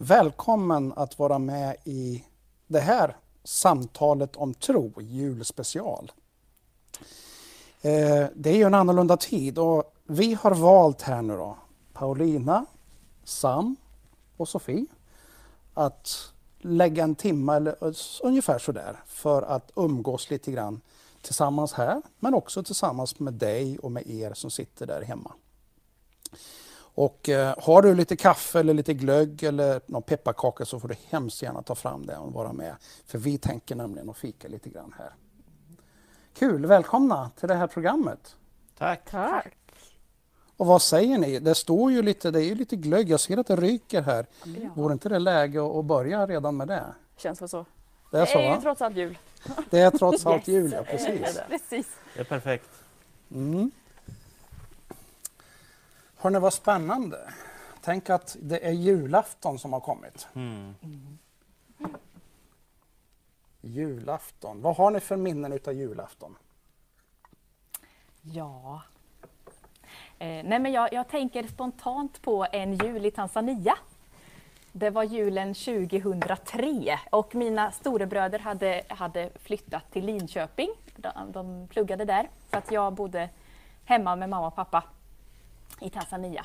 Välkommen att vara med i det här samtalet om tro, julspecial. Eh, det är ju en annorlunda tid och vi har valt här nu då, Paulina, Sam och Sofie, att lägga en timme eller eh, ungefär sådär för att umgås lite grann tillsammans här, men också tillsammans med dig och med er som sitter där hemma. Och eh, har du lite kaffe eller lite glögg eller någon pepparkaka så får du hemskt gärna ta fram det och vara med. För vi tänker nämligen att fika lite grann här. Kul, välkomna till det här programmet. Tack. Tack. Och vad säger ni? Det står ju lite, det är ju lite glögg, jag ser att det ryker här. Ja. Vore inte det läge att börja redan med det? Känns väl så. Det är så det är ju trots allt jul. Det är trots allt Yes. jul, ja precis. Precis. Det är perfekt. Mm. Hörrni, vad spännande. Tänk att det är julafton som har kommit. Mm. Julafton. Vad har ni för minnen utav julafton? Ja. Eh, nej men jag, jag tänker spontant på en jul i Tanzania. Det var julen 2003 och mina storebröder hade, hade flyttat till Linköping. De, de pluggade där. Så att jag bodde hemma med mamma och pappa i Tanzania.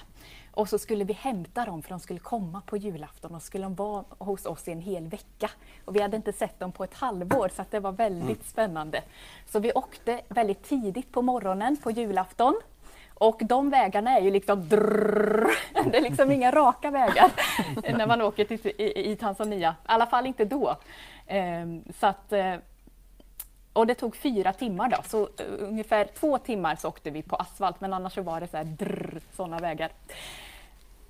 Och så skulle vi hämta dem för de skulle komma på julafton och skulle de vara hos oss i en hel vecka. Och vi hade inte sett dem på ett halvår så att det var väldigt spännande. Så vi åkte väldigt tidigt på morgonen på julafton. Och de vägarna är ju liksom drrrr. Det är liksom inga raka vägar när man åker till, i, i Tanzania. I alla fall inte då. Ehm, så att, eh, och det tog fyra timmar då, så eh, ungefär två timmar så åkte vi på asfalt men annars så var det så här drr, sådana vägar.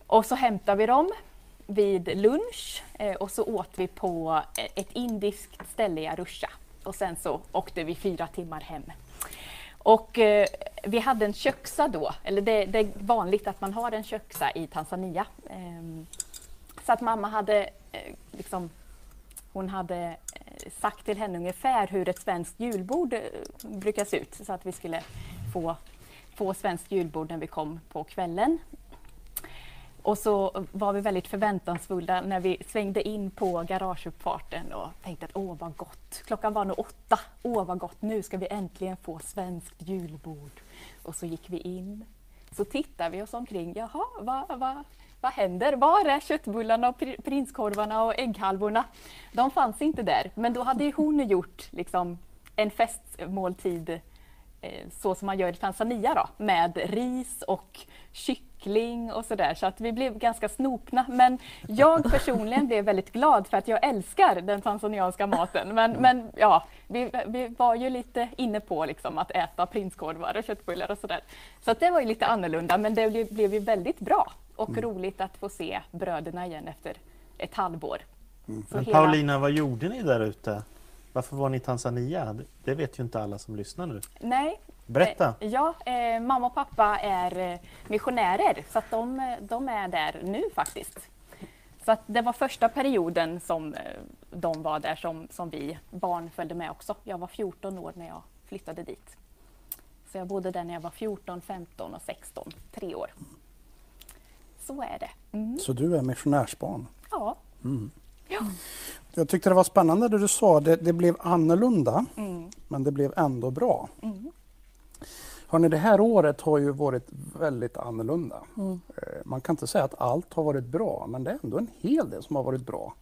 Och så hämtade vi dem vid lunch eh, och så åt vi på eh, ett indiskt ställe i Arusha. Och sen så åkte vi fyra timmar hem. Och eh, vi hade en köksa då, eller det, det är vanligt att man har en köksa i Tanzania. Eh, så att mamma hade eh, liksom hon hade sagt till henne ungefär hur ett svenskt julbord eh, brukar se ut så att vi skulle få, få svenskt julbord när vi kom på kvällen. Och så var vi väldigt förväntansfulla när vi svängde in på garageuppfarten och tänkte att åh vad gott. Klockan var nog åtta. Åh vad gott, nu ska vi äntligen få svenskt julbord. Och så gick vi in. Så tittade vi oss omkring. Jaha, vad, vad, vad händer? Var är köttbullarna och prinskorvarna och ägghalvorna? De fanns inte där. Men då hade hon gjort liksom, en festmåltid eh, så som man gör i Tanzania då, med ris och kyckling och sådär. Så att vi blev ganska snopna. Men jag personligen blev väldigt glad för att jag älskar den tanzanianska maten. Men, men ja, vi, vi var ju lite inne på liksom att äta prinskorvar och köttbullar och sådär. Så att det var ju lite annorlunda men det blev ju väldigt bra och roligt att få se bröderna igen efter ett halvår. Så Men hela- Paulina, vad gjorde ni där ute? Varför var ni i Tanzania? Det- vet ju inte alla som lyssnar nu. Nej, Berätta! Eh, Ja, eh, mamma och pappa är eh, missionärer så att de, eh, de är där nu faktiskt. Så att det var första perioden som de var där som, som vi barn följde med också. Jag var 14 år när jag flyttade dit. Så jag bodde där när jag var 14, 15 och 16, tre år. Så är det. Mm. Så du är missionärsbarn. Ja. ja. Jag tyckte det var spännande det du sa, det, det blev annorlunda Mm. men det blev ändå bra. Mm. Hörrni, det här året har ju varit väldigt annorlunda. Mm. Eh, Man kan inte säga att allt har varit bra, men det är ändå en hel del som har varit bra.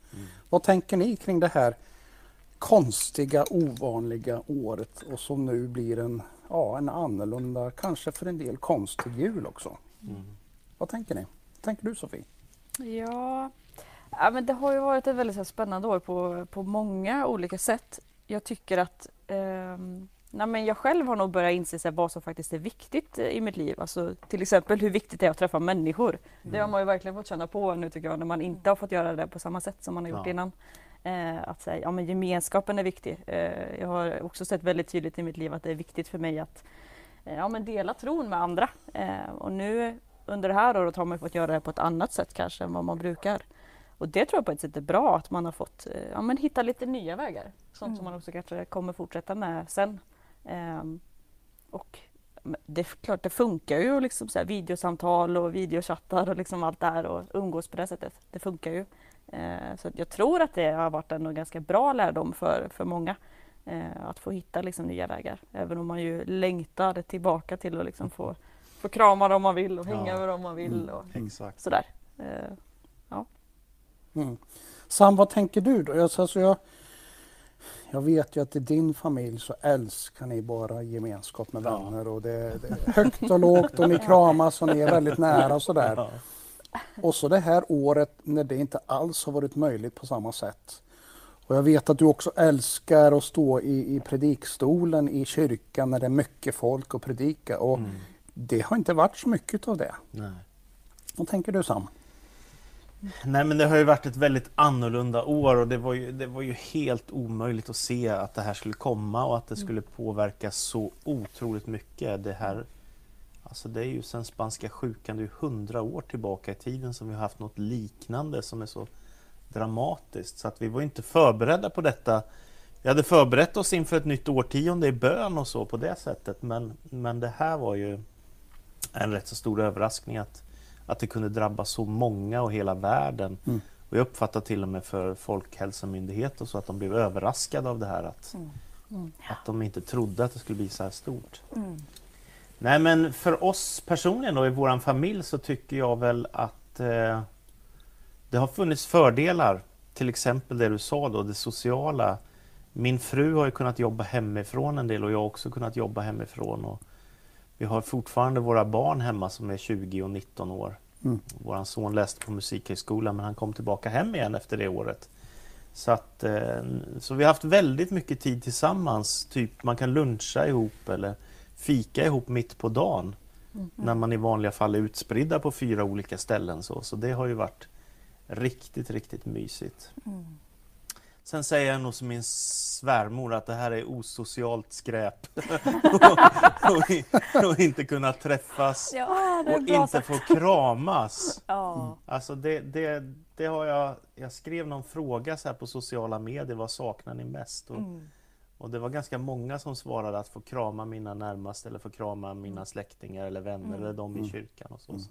Vad tänker ni kring det här konstiga, ovanliga året och som nu blir en, ja, en annorlunda, kanske för en del konstig jul också? Vad tänker ni? Tänker du Sofie? Ja, ja men det har ju varit ett väldigt här spännande år på, på många olika sätt. Jag tycker att ehm, nej men jag själv har nog börjat inse här, vad som faktiskt är viktigt eh, i mitt liv. Alltså, till exempel hur viktigt det är att träffa människor. Det har man ju verkligen fått känna på nu tycker jag när man inte har fått göra det på samma sätt som man har gjort Ja. innan. Eh, att säga, ja men gemenskapen är viktig. Eh, jag har också sett väldigt tydligt i mitt liv att det är viktigt för mig att eh, ja, men dela tron med andra. Eh, och nu under det här året har man fått göra det på ett annat sätt kanske än vad man brukar. Och det tror jag på ett sätt är bra att man har fått eh, ja, men hitta lite nya vägar. Sånt som Mm. man också kanske kommer fortsätta med sen. Ehm, och det är klart, det funkar ju liksom så här videosamtal och videochattar och liksom allt det här och umgås på det sättet. Det funkar ju. Eh, så jag tror att det har varit en ganska bra lärdom för, för många. Eh, att få hitta liksom nya vägar. Även om man ju längtar tillbaka till att liksom få, få krama dem man vill och hänga Ja. med dem man vill. Mm. Och Exakt. sådär. Eh, Mm. Sam, vad tänker du då? Jag, alltså jag, jag vet ju att i din familj så älskar ni bara gemenskap med Ja. vänner och det, det är högt och lågt och ni kramas och ni är väldigt nära och sådär. Ja. Och så det här året när det inte alls har varit möjligt på samma sätt. Och jag vet att du också älskar att stå i, i predikstolen i kyrkan när det är mycket folk och predika och Mm. Det har inte varit så mycket av det. Nej. Vad tänker du Sam? Nej men det har ju varit ett väldigt annorlunda år och det var, ju, det var ju helt omöjligt att se att det här skulle komma och att det skulle påverka så otroligt mycket. Det här, alltså det är ju sen spanska sjukan, det är ju hundra år tillbaka i tiden som vi har haft något liknande som är så dramatiskt. Så att vi var inte förberedda på detta. Vi hade förberett oss inför ett nytt årtionde i bön och så på det sättet men, men det här var ju en rätt så stor överraskning att att det kunde drabba så många och hela världen. Mm. Och jag uppfattar till och med för Folkhälsomyndigheten så att de blev överraskade av det här. Att, Mm. att de inte trodde att det skulle bli så här stort. Mm. Nej men för oss personligen då i våran familj så tycker jag väl att eh, det har funnits fördelar. Till exempel det du sa då, det sociala. Min fru har ju kunnat jobba hemifrån en del och jag har också kunnat jobba hemifrån. Och vi har fortfarande våra barn hemma som är 20 och 19 år. Mm. Vår son läste på Musikhögskolan men han kom tillbaka hem igen efter det året. Så, att, eh, så vi har haft väldigt mycket tid tillsammans. Typ man kan luncha ihop eller fika ihop mitt på dagen. När man i vanliga fall är utspridda på fyra olika ställen. Så, så det har ju varit riktigt, riktigt mysigt. Sen säger jag nog som min svärmor att det här är osocialt skräp. och, och, och inte kunna träffas Ja, och inte få kramas. ja. Alltså det, det, det har jag, jag skrev någon fråga så här på sociala medier, vad saknar ni mest? Och, Mm. och det var ganska många som svarade att få krama mina närmaste eller få krama mina släktingar eller vänner eller de i Mm. kyrkan och så. Så.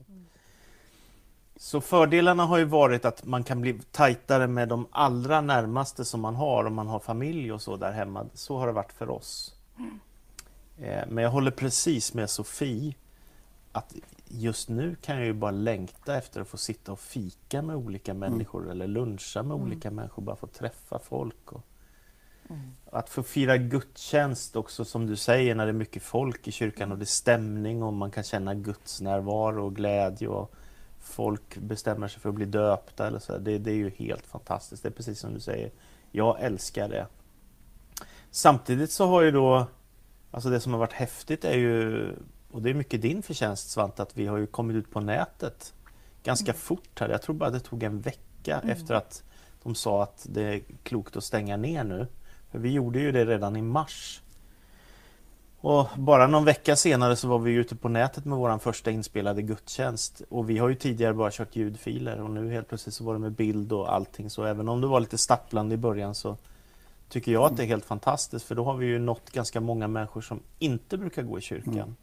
Så fördelarna har ju varit att man kan bli tajtare med de allra närmaste som man har om man har familj och så där hemma. Så har det varit för oss. Eh, Men jag håller precis med Sofie att just nu kan jag ju bara längta efter att få sitta och fika med olika människor eller luncha med olika människor, bara få träffa folk. Och Att få fira gudstjänst också som du säger när det är mycket folk i kyrkan och det är stämning och man kan känna Guds närvaro och glädje och folk bestämmer sig för att bli döpta eller så. Det, det är ju helt fantastiskt. Det är precis som du säger. Jag älskar det. Samtidigt så har ju då Alltså det som har varit häftigt är ju och det är mycket din förtjänst Svante att vi har ju kommit ut på nätet ganska fort här. Jag tror bara det tog en vecka efter att de sa att det är klokt att stänga ner nu. För vi gjorde ju det redan i mars. Och bara någon vecka senare så var vi ute på nätet med vår första inspelade gudstjänst. Och vi har ju tidigare bara kört ljudfiler och nu helt plötsligt så var det med bild och allting. Så även om det var lite stapplande i början så tycker jag att det är helt fantastiskt för då har vi ju nått ganska många människor som inte brukar gå i kyrkan. Mm.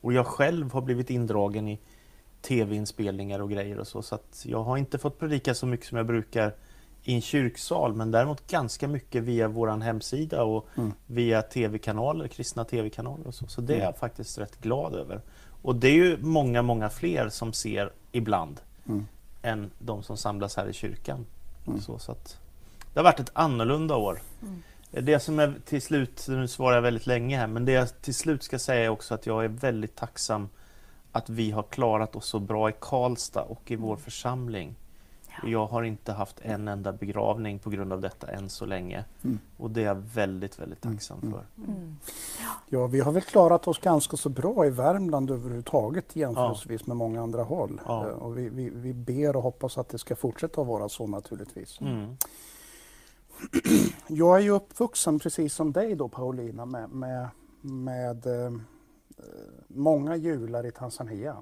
Och jag själv har blivit indragen i tv-inspelningar och grejer och så. Så jag har inte fått predika så mycket som jag brukar i en kyrksal men däremot ganska mycket via våran hemsida och Mm. via tv-kanaler, kristna tv-kanaler och så. Så det är Mm. jag faktiskt rätt glad över. Och det är ju många, många fler som ser ibland Mm. än de som samlas här i kyrkan. Mm. Så, så att det har varit ett annorlunda år. Det som är till slut, nu svarar jag väldigt länge här, men det jag till slut ska säga är också att jag är väldigt tacksam att vi har klarat oss så bra i Karlstad och i vår församling. Jag har inte haft en enda begravning på grund av detta än så länge. Mm. Och det är jag väldigt, väldigt Mm, tacksam mm. för. Mm. Ja, vi har väl klarat oss ganska så bra i Värmland överhuvudtaget jämförelsevis med många andra håll. Ja. Eh, Och vi, vi, vi ber och hoppas att det ska fortsätta att vara så naturligtvis. Mm. Jag är ju uppvuxen precis som dig då Paulina med, med, med eh, många jular i Tanzania.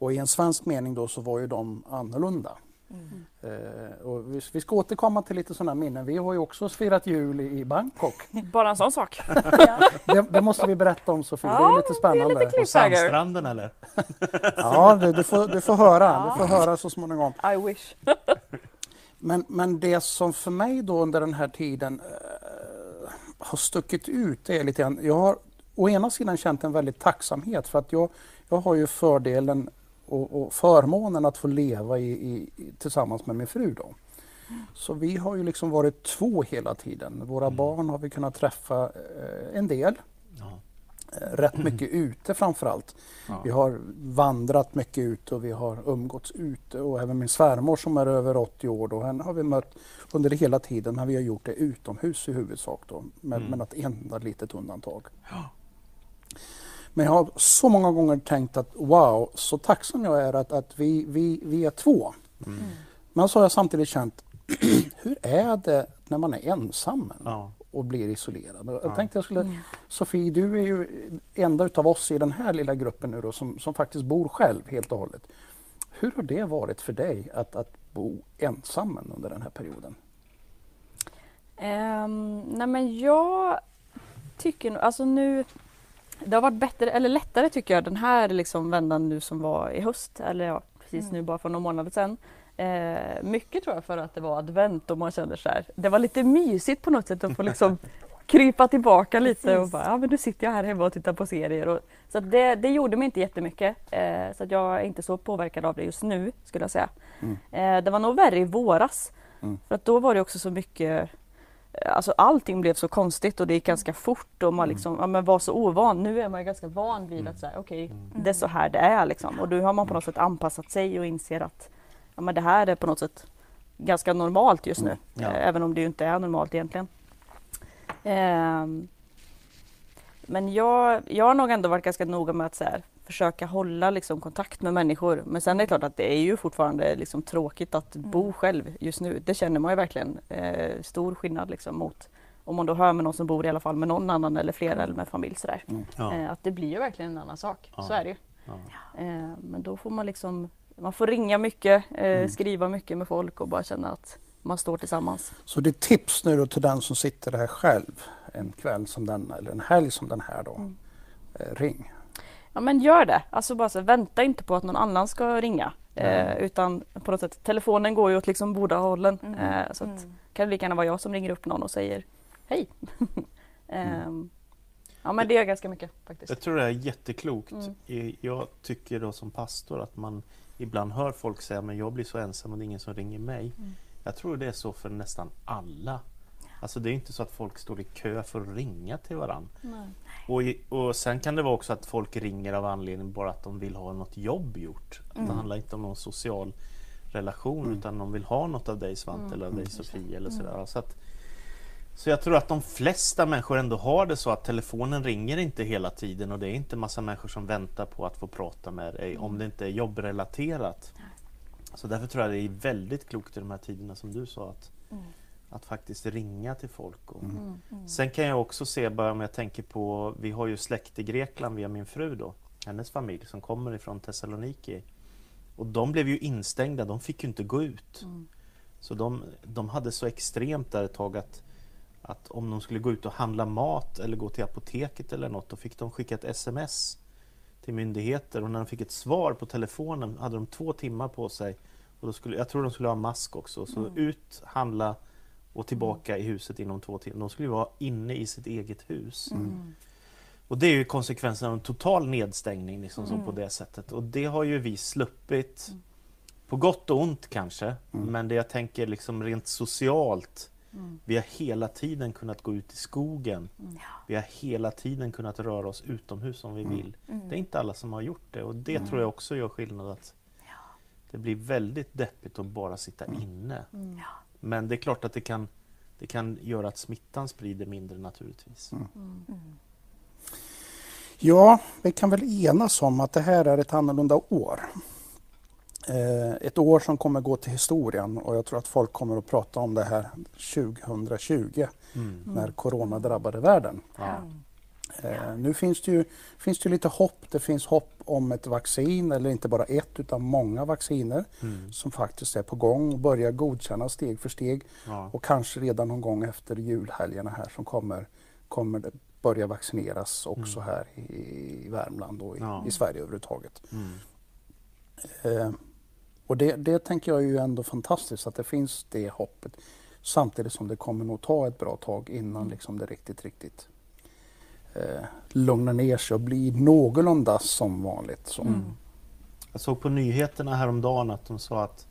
Och i en svensk mening då så var ju de annorlunda. Mm. Eh, och vi, vi ska återkomma till lite sådana minnen. Vi har ju också firat jul i, i Bangkok. Bara en sån sak. Ja. Det, det måste vi berätta om Sofie, det är Ja, lite spännande. det är lite På sandstranden eller? Ja, du, du, får, du får höra. Ja. Du får höra så småningom. I wish. Men, men det som för mig då under den här tiden eh, har stuckit ut det är lite grann, jag har å ena sidan känt en väldigt tacksamhet för att jag, jag har ju fördelen och, och förmånen att få leva i, i, tillsammans med min fru. Då. Så vi har ju liksom varit två hela tiden. Våra Mm. barn har vi kunnat träffa eh, en del. Ja. Eh, rätt mycket ute framförallt. Ja. Vi har vandrat mycket ute och vi har umgåtts ute och även min svärmor som är över 80 år då, henne har vi mött under hela tiden men vi har gjort det utomhus i huvudsak då med, Mm. med något enda litet undantag. Ja. Men jag har så många gånger tänkt att wow, så tacksam jag är att, att vi, vi, vi är två. Mm. Men så har jag samtidigt känt, hur är det när man är ensam Ja. och blir isolerad? Och Ja. Jag tänkte jag skulle, Sofie, du är ju enda utav oss i den här lilla gruppen nu då, som, som faktiskt bor själv helt och hållet. Hur har det varit för dig att, att bo ensam under den här perioden? Um, nej men jag tycker nog, alltså nu Det har varit bättre, eller lättare tycker jag den här liksom vändan nu som var i höst eller ja precis Mm. nu bara för några månader sedan. Eh, mycket tror jag för att det var advent och man kände så här. Det var lite mysigt på något sätt att få liksom krypa tillbaka lite och Precis. bara, ja men nu sitter jag här hemma och tittar på serier. Och, så det, det gjorde mig inte jättemycket. Eh, så att jag är inte så påverkad av det just nu skulle jag säga. Mm. Eh, det var nog värre i våras. Mm. För att då var det också så mycket Alltså allting blev så konstigt och det gick ganska fort och man Mm. liksom, ja, men var så ovan. Nu är man ju ganska van vid att säga okej, Mm. det är så här det är liksom. Och då har man på något sätt anpassat sig och inser att ja, men det här är på något sätt ganska normalt just nu. Mm. Ja. Eh, även om det inte är normalt egentligen. Ehm, men jag, jag har nog ändå varit ganska noga med att så här, försöka hålla liksom, kontakt med människor. Men sen är det klart att det är ju fortfarande liksom, tråkigt att bo själv just nu. Det känner man ju verkligen. Eh, stor skillnad liksom, mot om man då hör med någon som bor i alla fall med någon annan eller flera eller med familj. Sådär. Ja. Eh, att det blir ju verkligen en annan sak. Ja. Så är det ju. Ja. Eh, men då får man liksom man får ringa mycket, eh, Mm. skriva mycket med folk och bara känna att man står tillsammans. Så ditt tips nu då till den som sitter här själv en kväll som denna eller en helg som den här då. Mm. Eh, ring. Ja men gör det. Alltså bara så, vänta inte på att någon annan ska ringa. Eh, utan på något sätt, telefonen går ju åt liksom båda hållen. Mm. Eh, så att, Mm. kan det lika gärna vara jag som ringer upp någon och säger hej. Ehm, ja men det gör ganska mycket faktiskt. Jag tror det är jätteklokt. Mm. Jag tycker då som pastor att man ibland hör folk säga men jag blir så ensam och det är ingen som ringer mig. Mm. Jag tror det är så för nästan alla. Alltså det är inte så att folk står i kö för att ringa till varandra. Och, i- och sen kan det vara också att folk ringer av anledning bara att de vill ha något jobb gjort. Att Det handlar inte om någon social relation utan de vill ha något av dig Svante Mm. eller av dig Sofie eller sådär. Så, att, så jag tror att de flesta människor ändå har det så att telefonen ringer inte hela tiden och det är inte massa människor som väntar på att få prata med dig om det inte är jobbrelaterat. Så därför tror jag det är väldigt klokt i de här tiderna som du sa att, Mm. Att faktiskt ringa till folk. Och, Mm. Sen kan jag också se, bara om jag tänker på, vi har ju släkt i Grekland via min fru då, hennes familj som kommer ifrån Thessaloniki. Och de blev ju instängda, de fick ju inte gå ut. Mm. Så de, de hade så extremt där ett tag att, att om de skulle gå ut och handla mat eller gå till apoteket eller något, då fick de skicka ett sms till myndigheter och när de fick ett svar på telefonen hade de två timmar på sig. Och då skulle, jag tror de skulle ha mask också, så Mm. ut, handla och tillbaka i huset inom två timmar. De skulle ju vara inne i sitt eget hus. Mm. Och det är ju konsekvensen av en total nedstängning liksom, så Mm. på det sättet. Och det har ju vi sluppit. Mm. På gott och ont kanske, Mm. men det jag tänker liksom rent socialt. Mm. Vi har hela tiden kunnat gå ut i skogen. Vi har hela tiden kunnat röra oss utomhus om vi Mm. vill. Mm. Det är inte alla som har gjort det och det Mm. tror jag också gör skillnad. att Ja. Det blir väldigt deppigt att bara sitta Mm. inne. Mm. Ja. Men det är klart att det kan, det kan göra att smittan sprider mindre naturligtvis. Mm. Mm. Mm. Ja, vi kan väl enas om att det här är ett annorlunda år. Eh, ett år som kommer gå till historien och jag tror att folk kommer att prata om det här 2020 Mm. när corona drabbade världen. Ja. Eh, nu finns det, ju, finns det lite hopp. Det finns hopp om ett vaccin, eller inte bara ett utan många vacciner Mm. som faktiskt är på gång och börjar godkännas steg för steg. Ja. Och kanske redan någon gång efter julhelgerna här som kommer, kommer börja vaccineras också här i, i Värmland och i, Ja. i Sverige överhuvudtaget. Mm. Eh, Och det, det tänker jag är ju ändå fantastiskt att det finns det hoppet samtidigt som det kommer nog ta ett bra tag innan liksom det riktigt, riktigt eh, lugnar ner sig och blir någorlunda som vanligt. Så. Mm. Jag såg på nyheterna häromdagen att de sa att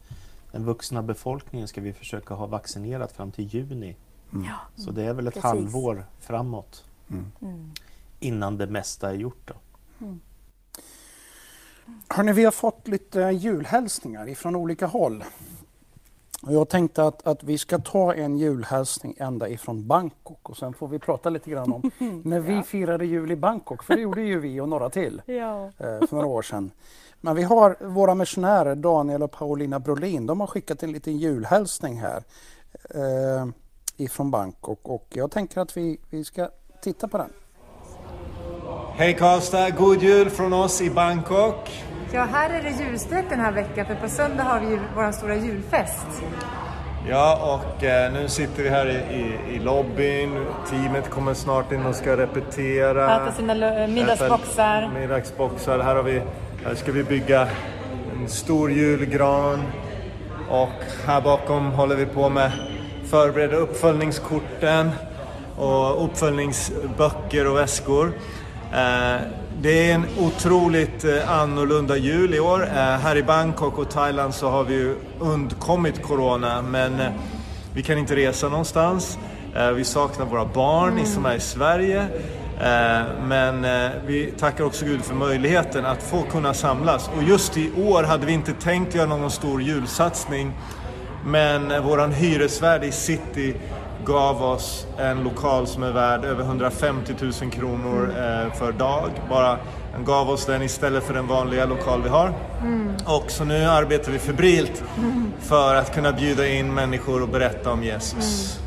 den vuxna befolkningen ska vi försöka ha vaccinerat fram till juni. Mm. Ja. Så det är väl ett Precis. halvår framåt Mm. Mm. innan det mesta är gjort. Då. Hörrni, vi har fått lite julhälsningar ifrån olika håll. Och jag tänkte att, att vi ska ta en julhälsning ända ifrån Bangkok och sen får vi prata lite grann om när vi firade jul i Bangkok, för det gjorde ju vi och några till Ja. eh, för några år sedan. Men vi har våra missionärer Daniel och Paulina Brolin, de har skickat en liten julhälsning här eh, ifrån Bangkok och jag tänker att vi, vi ska titta på den. Hej Karlstad, god jul från oss i Bangkok. Ja, här är det julstök den här veckan för på söndag har vi ju vår stora julfest. Ja, och eh, nu sitter vi här i, i, i lobbyn. Teamet kommer snart in och ska repetera. Äta sina lö- middagsboxar. Middagsboxar. Här, har vi, här ska vi bygga en stor julgran. Och här bakom håller vi på med förbereda uppföljningskorten och uppföljningsböcker och väskor. Eh, Det är en otroligt eh, annorlunda jul i år. Eh, Här i Bangkok och Thailand så har vi ju undkommit Corona men eh, vi kan inte resa någonstans. Vi saknar våra barn ni som är i Sverige. Men vi tackar också Gud för möjligheten att få kunna samlas. Och just i år hade vi inte tänkt göra någon stor julsatsning. Men våran hyresvärd i city gav oss en lokal som är värd över 150 000 kronor eh, för dag. Bara han gav oss den istället för den vanliga lokal vi har. Och så nu arbetar vi febrilt för att kunna bjuda in människor och berätta om Jesus.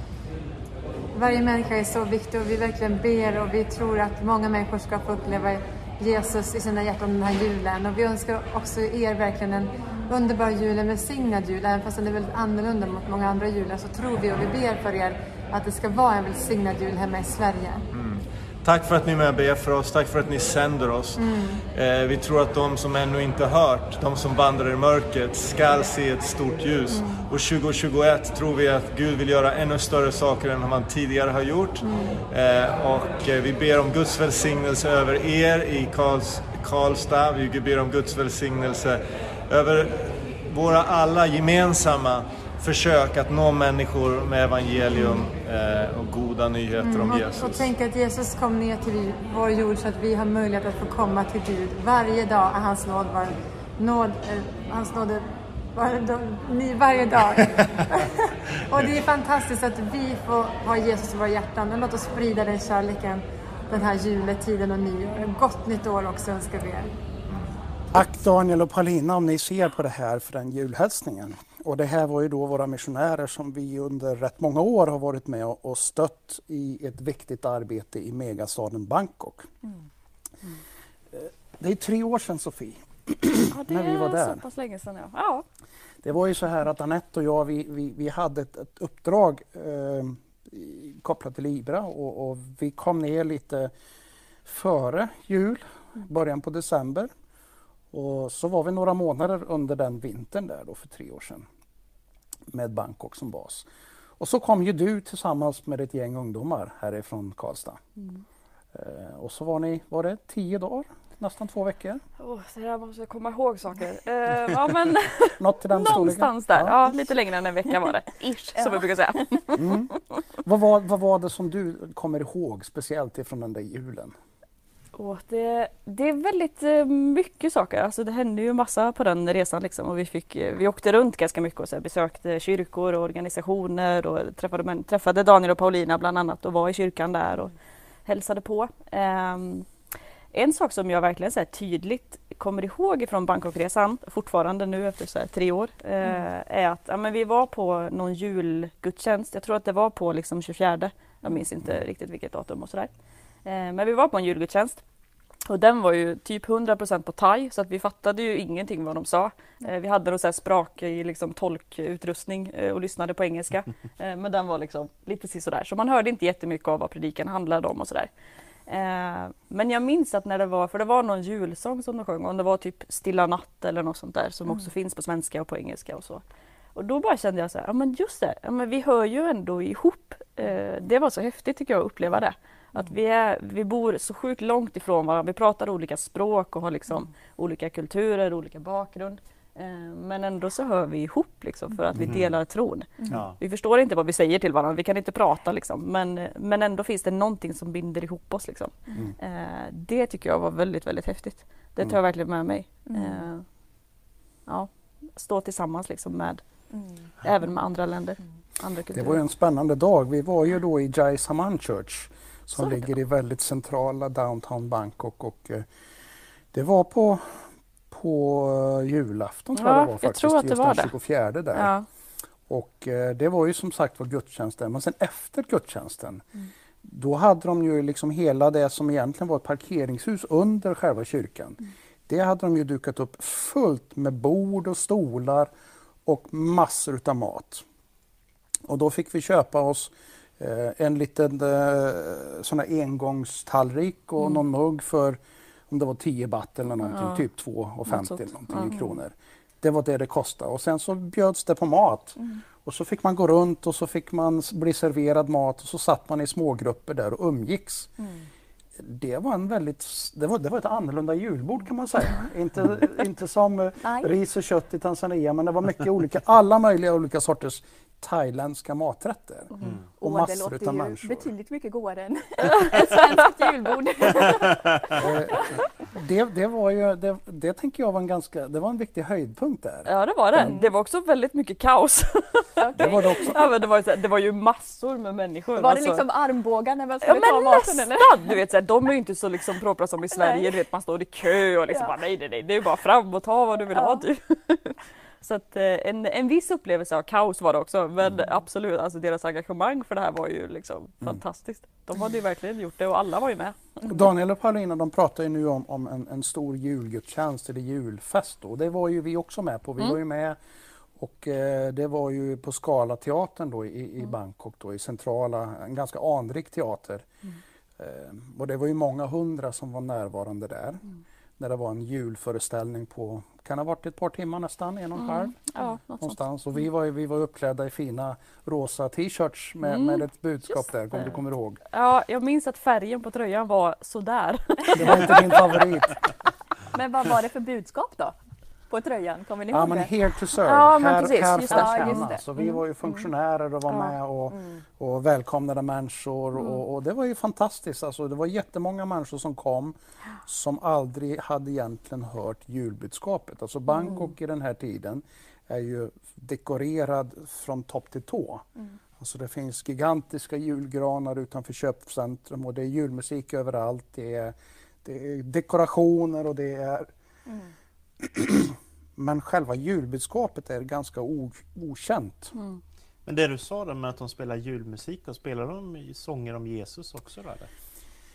Varje människa är så viktig och vi verkligen ber och vi tror att många människor ska få uppleva Jesus i sina hjärtan den här julen. Och vi önskar också er verkligen en underbar jul, en välsignad jul. Även fast den är väldigt annorlunda mot många andra jular så tror vi och vi ber för er att det ska vara en välsignad jul hemma i Sverige. Tack för att ni är med och ber för oss, tack för att ni sänder oss. Eh, vi tror att de som ännu inte hört, de som vandrar i mörkret, skall se ett stort ljus. Och 2021 tror vi att Gud vill göra ännu större saker än man tidigare har gjort. Eh, och eh, vi ber om Guds välsignelse över er i Karls, Karlstad. Vi ber om Guds välsignelse över våra alla gemensamma försök att nå människor med evangelium eh, och goda nyheter om Och, Jesus. och tänk att Jesus kom ner till vår jord så att vi har möjlighet att få komma till Gud. Varje dag är hans nåd var, nåd, eh, hans nåd var, dag- ny varje dag. och det är fantastiskt att vi får ha Jesus i våra hjärtan och låt oss sprida den kärleken den här juletiden och nyår. Gott nytt år också önskar vi er. Tack Daniel och Paulina om ni ser på det här för den julhälsningen. Och det här var ju då våra missionärer som vi under rätt många år har varit med och stött i ett viktigt arbete i megastaden Bangkok. Eh, Det är tre år sedan Sofie. Ja, det När vi var är där. så pass länge sedan ja. ja. Det var ju så här att Anette och jag vi, vi, vi hade ett, ett uppdrag eh, kopplat till Libra och, och vi kom ner lite före jul, början på december. Och så var vi några månader under den vintern där då för tre år sedan med Bangkok som bas. Och så kom ju du tillsammans med ett gäng ungdomar härifrån Karlstad. Eh, och så var ni, var det tio dagar? Nästan två veckor? Oh, det där måste jag komma ihåg saker. Eh, ja men Något till den storleken? någonstans där. Ja. Ja, lite längre än en vecka var det. Ish, som vi brukar säga. Mm. Vad, var, vad var det som du kommer ihåg speciellt ifrån den där julen? Och det, det är väldigt eh, mycket saker. Alltså det hände ju massa på den resan liksom. och vi, fick, eh, vi åkte runt ganska mycket och så besökte kyrkor och organisationer och träffade, träffade Daniel och Paulina bland annat och var i kyrkan där och hälsade på. Ehm, en sak som jag verkligen så tydligt kommer ihåg från Bangkokresan, fortfarande nu efter så tre år, eh, är att ja, men vi var på någon julgudstjänst. Jag tror att det var på liksom 24. Jag minns inte riktigt vilket datum och sådär. Eh, men vi var på en julgudstjänst. Och den var ju typ 100% på thai så att vi fattade ju ingenting vad de sa. Eh, vi hade någon så här sprak i liksom tolkutrustning eh, och lyssnade på engelska. Eh, men den var liksom lite sådär så man hörde inte jättemycket av vad predikan handlade om och sådär. Eh, men jag minns att när det var, för det var någon julsång som de sjöng, om det var typ Stilla natt eller något sånt där som också finns på svenska och på engelska och så. Och då bara kände jag så här, ja men just det, ja, men vi hör ju ändå ihop. Eh, det var så häftigt tycker jag att uppleva det. Att vi, är, vi bor så sjukt långt ifrån varandra, vi pratar olika språk och har liksom olika kulturer, olika bakgrund. Eh, men ändå så hör vi ihop liksom för att vi delar tron. Ja. Vi förstår inte vad vi säger till varandra, vi kan inte prata liksom. Men, men ändå finns det någonting som binder ihop oss liksom. Eh, det tycker jag var väldigt, väldigt häftigt. Det tar jag verkligen med mig. Eh, ja, stå tillsammans liksom med, även med andra länder, andra Det var ju en spännande dag. Vi var ju då i Jai Saman Church som det. ligger i väldigt centrala downtown Bangkok och eh, det var på, på eh, julafton tror Ja, jag det var faktiskt, tror att det var den det. 24 där. Ja, Och eh, det var ju som sagt var gudstjänsten, men sen efter gudstjänsten Mm. då hade de ju liksom hela det som egentligen var ett parkeringshus under själva kyrkan. Mm. Det hade de ju dukat upp fullt med bord och stolar och massor utav mat. Och då fick vi köpa oss en liten eh, sån här engångstallrik och någon mugg för om det var 10 baht eller någonting, Mm. Ja. typ 2,50 sånt. eller någonting Ja. i kronor. Det var det det kostade och sen så bjöds det på mat. Och så fick man gå runt och så fick man bli serverad mat och så satt man i smågrupper där och umgicks. Det var en väldigt, det var, det var ett annorlunda julbord kan man säga. inte, inte som eh, ris och kött i Tanzania men det var mycket olika, alla möjliga olika sorters thailändska maträtter. Och Åh, det massor låter utav ju människor. betydligt mycket godare än ett svenskt julbord. Eh, det, det var ju, det, det tänker jag var en ganska, det var en viktig höjdpunkt där. ja det var det. Det var också väldigt mycket kaos. Det var det också. ja, men det, var det var ju massor med människor. Var det alltså. liksom armbågar när man Ja skulle ta men maten eller? nästan! Du vet, så här, de är ju inte så liksom propra som i Sverige, Nej. du vet man står i kö och liksom Ja. bara, nej nej nej, det är bara fram och ta vad du vill Ja. ha typ. Så att eh, en, en viss upplevelse av kaos var det också, men absolut, alltså deras engagemang för det här var ju liksom fantastiskt. De hade ju verkligen gjort det och alla var ju med. Daniel och Paulina de pratar ju nu om, om en, en stor julgudstjänst eller julfest. Då. Det var ju vi också med på. Vi var ju med och eh, det var ju på Skala teatern då i, i Bangkok då, i centrala, en ganska anrik teater. Eh, och det var ju många hundra som var närvarande där. När det var en julföreställning på, kan ha varit ett par timmar nästan, en och en halv. Ja, något sånt. någonstans. Och vi var, ju- vi var uppklädda i fina rosa t-shirts med, med ett budskap just där, om du kommer ihåg. Ja, jag minns att färgen på tröjan var sådär. Det var inte din favorit. Men vad var det för budskap då? På tröjan, kommer ni ihåg Ja, men det? here to serve. Ja, men här precis, här just för att Ja, tjäna. Så vi var ju funktionärer och var Ja. med och, och välkomnade människor. Och, och det var ju fantastiskt. Alltså, det var jättemånga människor som kom som aldrig hade egentligen hört julbudskapet. Alltså Bangkok i den här tiden är ju dekorerad från topp till tå. Alltså det finns gigantiska julgranar utanför köpcentrum och det är julmusik överallt. Det är, det är dekorationer och det är Men själva julbudskapet är ganska okänt. Men det du sa då med att de spelar julmusik, och spelar de sånger om Jesus också? Eller?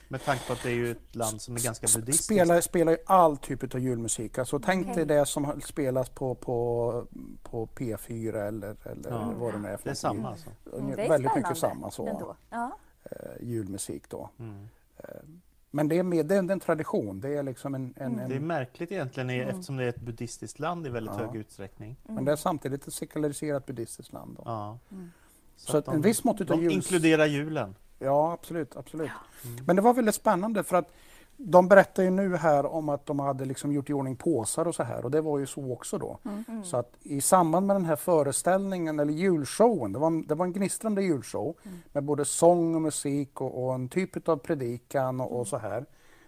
Med tanke på att det är ju ett land som är ganska buddhistiskt. Spelar, spelar ju all typ av julmusik. Alltså tänk dig det som spelas på, på, på P4 eller, eller Ja. vad det nu är för Det är samma alltså? Mm, det är Väldigt mycket samma så. Ja. eh, julmusik då. Mm. Men det är, med, det är en tradition. Det är liksom en, en, en Det är märkligt egentligen i- eftersom det är ett buddhistiskt land i väldigt Ja. hög utsträckning. Men det är samtidigt ett sekulariserat buddhistiskt land. Då. Ja. Så att att en viss mått utav de jul- inkluderar julen. Ja, absolut. absolut. Men det var väldigt spännande för att de berättar ju nu här om att de hade liksom gjort i ordning påsar och så här och det var ju så också då. Så att i samband med den här föreställningen eller julshowen, det var en, det var en gnistrande julshow med både sång och musik och, och en typ av predikan och, och så här.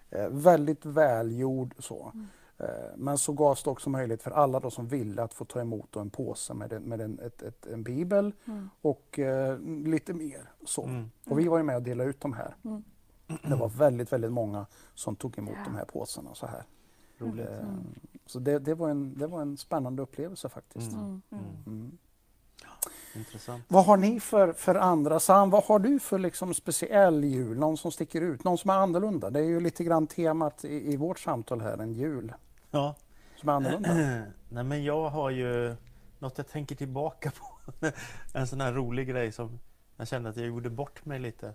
Eh, väldigt välgjord så. Eh, men så gavs det också möjlighet för alla då som ville att få ta emot en påse med, en, med en, ett, ett, en bibel och eh, lite mer. Så. Mm. Och vi var ju med och delade ut de här. Det var väldigt, väldigt många som tog emot de här påsarna så här. Roligt. Eh, Så det, det, var en, det var en spännande upplevelse faktiskt. Mm. Mm. Intressant. Vad har ni för, för andra? Sam, vad har du för liksom speciell jul? Någon som sticker ut? Någon som är annorlunda? Det är ju lite grann temat i, i vårt samtal här, en jul Ja. som är annorlunda. Nej men jag har ju något jag tänker tillbaka på. en sån här rolig grej som jag kände att jag gjorde bort mig lite.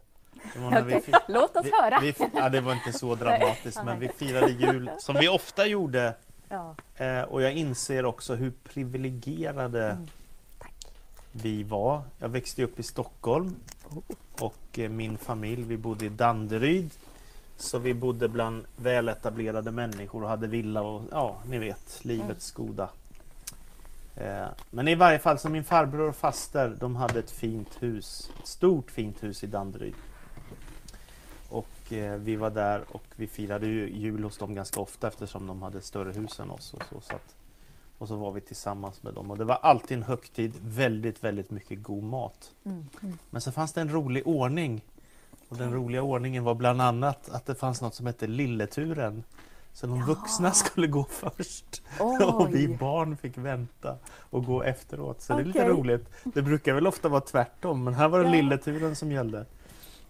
När vi Låt oss vi, höra. Vi, ja, det var inte så dramatiskt, men vi firade jul som vi ofta gjorde. Ja. Eh, och jag inser också hur privilegierade Mm. vi var. Jag växte upp i Stockholm och eh, min familj, vi bodde i Danderyd. Så vi bodde bland väletablerade människor och hade villa och ja, ni vet, livets goda. Eh, men i varje fall, så min farbror och faster, de hade ett fint hus. Ett stort fint hus i Danderyd. Eh, vi var där och vi firade ju jul hos dem ganska ofta eftersom de hade större hus än oss. Och så, så att, och så var vi tillsammans med dem. Och det var alltid en högtid, väldigt, väldigt mycket god mat. Mm. Men så fanns det en rolig ordning. Och den roliga ordningen var bland annat att det fanns något som hette Lilleturen. Så de vuxna skulle gå först och vi Oj. barn fick vänta och gå efteråt. Så det är lite roligt. Det brukar väl ofta vara tvärtom men här var det Ja. Lilleturen som gällde.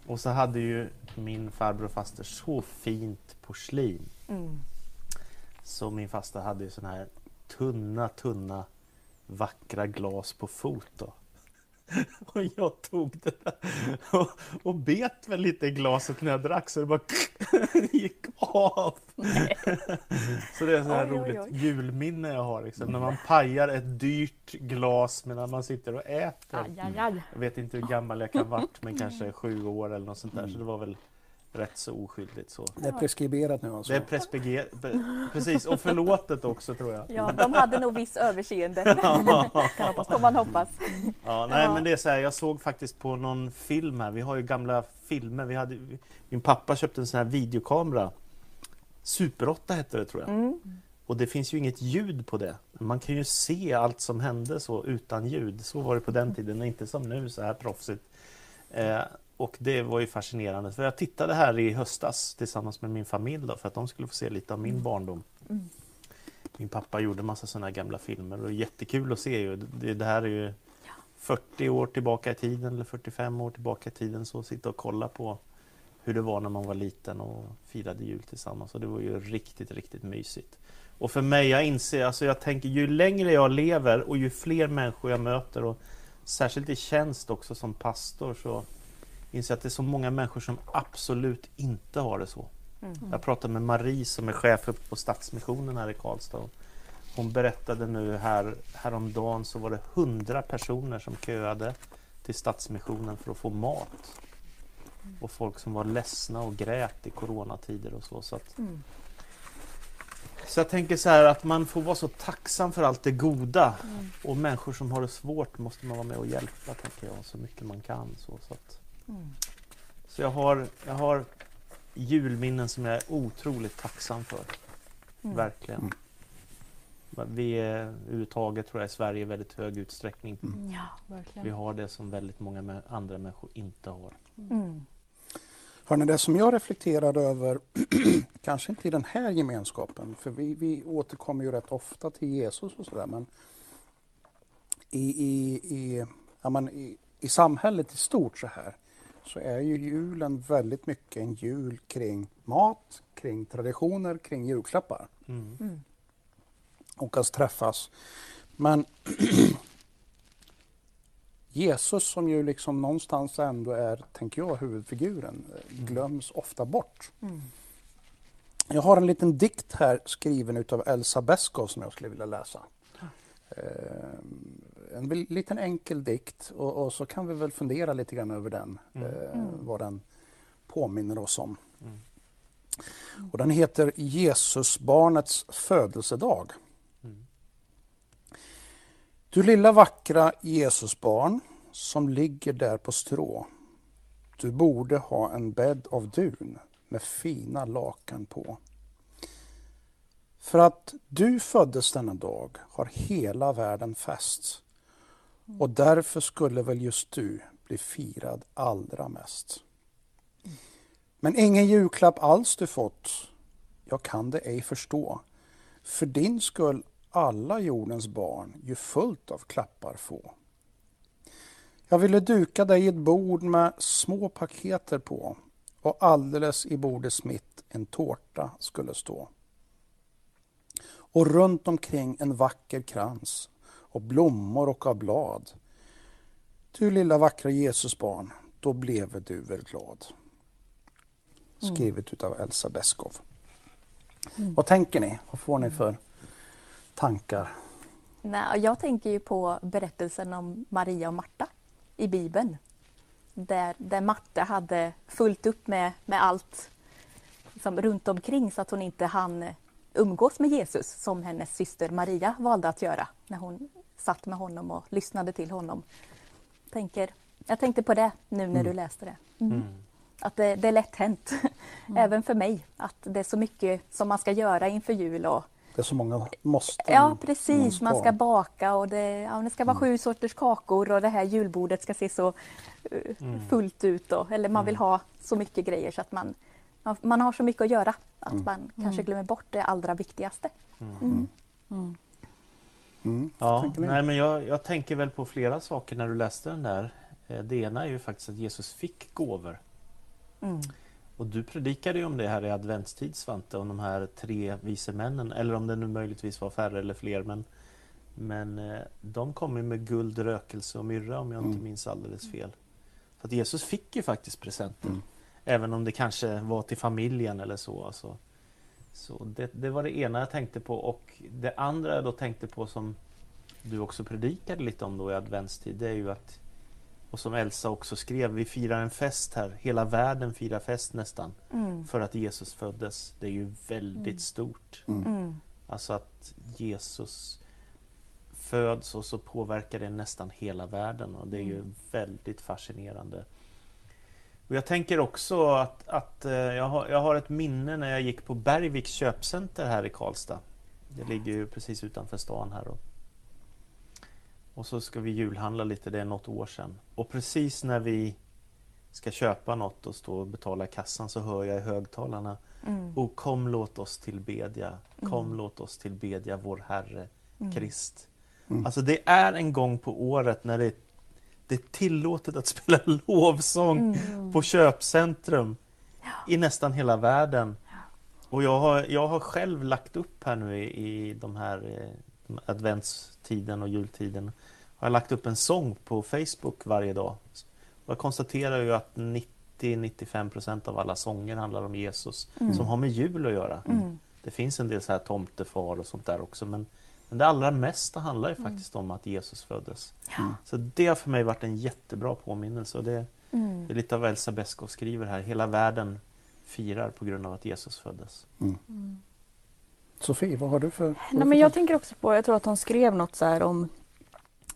Och så hade ju min farbror och faster så fint porslin. Mm. Så min faster hade ju såna här tunna, tunna vackra glas på fot då. Och jag tog det där och, och bet väl lite i glaset när jag drack så det bara gick av. Så det är så här Oj, oj, roligt oj. julminne jag har. Liksom, när man pajar ett dyrt glas medan man sitter och äter. Aj, aj, aj. Jag vet inte hur gammal jag kan varit men kanske sju år eller något sånt där. Så det var väl rätt så oskyldigt så. Det är preskriberat nu alltså. Det är precis, och förlåtet också tror jag. Ja, de hade nog viss överseende. får man hoppas. Ja, nej, Ja. men det är så här, jag såg faktiskt på någon film här, vi har ju gamla filmer, vi hade, min pappa köpte en sån här videokamera. Super 8 hette det tror jag. Mm. Och det finns ju inget ljud på det. Man kan ju se allt som hände så utan ljud. Så var det på den tiden, inte som nu så här proffsigt. Eh, och det var ju fascinerande. För jag tittade här i höstas tillsammans med min familj då, för att de skulle få se lite av min barndom. Mm. Min pappa gjorde massa sådana gamla filmer och jättekul att se ju. Det, det här är ju 40 år tillbaka i tiden eller 45 år tillbaka i tiden så sitta och kolla på hur det var när man var liten och firade jul tillsammans och det var ju riktigt, riktigt mysigt. Och för mig, jag inser, alltså jag tänker ju längre jag lever och ju fler människor jag möter och särskilt i tjänst också som pastor så inser att det är så många människor som absolut inte har det så. Mm. Jag pratade med Marie som är chef uppe på Stadsmissionen här i Karlstad. Hon berättade nu här, häromdagen så var det 100 personer som köade till Stadsmissionen för att få mat. Och folk som var ledsna och grät i coronatider och så. Så, att, Mm. så jag tänker så här att man får vara så tacksam för allt det goda. Mm. Och människor som har det svårt måste man vara med och hjälpa tänker jag så mycket man kan. Så, så, att, Mm. så jag, har, jag har julminnen som jag är otroligt tacksam för. Mm. Verkligen. Mm. Vi är överhuvudtaget tror jag i Sverige i väldigt hög utsträckning. Ja, Vi har det som väldigt många andra människor inte har. Mm. Hörrni, det som jag reflekterar över, kanske inte i den här gemenskapen, för vi, vi återkommer ju rätt ofta till Jesus och sådär, men i, i, i, ja, men i, i samhället i stort så här så är ju julen väldigt mycket en jul kring mat, kring traditioner, kring julklappar Mm. Mm. och att träffas. Men Jesus som ju liksom någonstans ändå är, tänker jag, huvudfiguren, eh, glöms ofta bort. Mm. Jag har en liten dikt här skriven utav Elsa Beskow som jag skulle vilja läsa. Eh, en liten enkel dikt och, och så kan vi väl fundera lite grann över den, Mm. eh, Mm. vad den påminner oss om. Mm. Och den heter Jesusbarnets födelsedag. Mm. Du lilla vackra Jesusbarn som ligger där på strå. Du borde ha en bädd av dun med fina lakan på. För att du föddes denna dag har hela världen fest. Mm. Och därför skulle väl just du bli firad allra mest. Men ingen julklapp alls du fått, jag kan det ej förstå. För din skull alla jordens barn ju fullt av klappar få. Jag ville duka dig ett bord med små paketer på och alldeles i bordets mitt en tårta skulle stå. Och runt omkring en vacker krans och blommor och av blad. Du lilla vackra Jesusbarn, då blev du väl glad. Skrivet utav Elsa Beskow. Vad tänker ni? Vad får ni för tankar? Nej, jag tänker ju på berättelsen om Maria och Marta i Bibeln. Där, där Marta hade fullt upp med, med allt liksom, runt omkring så att hon inte hann umgås med Jesus som hennes syster Maria valde att göra när hon satt med honom och lyssnade till honom. Tänker, jag tänkte på det nu när du läste det. Mm. Att det, det är lätt hänt, även för mig, att det är så mycket som man ska göra inför jul och Det är så många måste. Ja precis, man ska baka och det, ja, det ska vara sju sorters kakor och det här julbordet ska se så eh, fullt ut. Då. Eller man vill ha så mycket grejer så att man, man, man har så mycket att göra att man kanske glömmer bort det allra viktigaste. Mm. Mm. Ja, nej, men jag, jag tänker väl på flera saker när du läste den där. Eh, Det ena är ju faktiskt att Jesus fick gåvor. Mm. Och du predikade ju om det här i adventstid Svante, om de här tre vise männen. Eller om det nu möjligtvis var färre eller fler. Men, men eh, de kom ju med guld, rökelse och myrra om jag inte minns alldeles fel. Så att Jesus fick ju faktiskt presenter. Även om det kanske var till familjen eller så. Alltså. Så det, det var det ena jag tänkte på. Och det andra jag då tänkte på som du också predikade lite om då i adventstid. Det är ju att, och som Elsa också skrev, vi firar en fest här. Hela världen firar fest nästan. Mm. För att Jesus föddes. Det är ju väldigt stort. Mm. Alltså att Jesus föds och så påverkar det nästan hela världen och det är ju väldigt fascinerande. Och jag tänker också att, att eh, jag, har, jag har ett minne när jag gick på Bergviks köpcenter här i Karlstad. Det ligger ju precis utanför stan här. Och, och så ska vi julhandla lite, det är något år sedan. Och precis när vi ska köpa något och stå och betala kassan så hör jag i högtalarna Mm. O kom låt oss tillbedja, kom låt oss tillbedja vår Herre Krist. Alltså det är en gång på året när det, det är tillåtet att spela lovsång på köpcentrum i nästan hela världen. Och jag har, jag har själv lagt upp här nu i, i de här eh, adventstiden och jultiden. Har jag lagt upp en sång på Facebook varje dag. Och jag konstaterar ju att 90-95% av alla sånger handlar om Jesus som har med jul att göra. Det finns en del så här tomtefar och sånt där också men, men det allra mesta handlar ju faktiskt om att Jesus föddes. Så det har för mig varit en jättebra påminnelse och det, Mm. det är lite av Elsa Beskow skriver här. Hela världen firar på grund av att Jesus föddes. Sofie, vad har du för... Nej, för men jag tänker också på, jag tror att hon skrev något så här om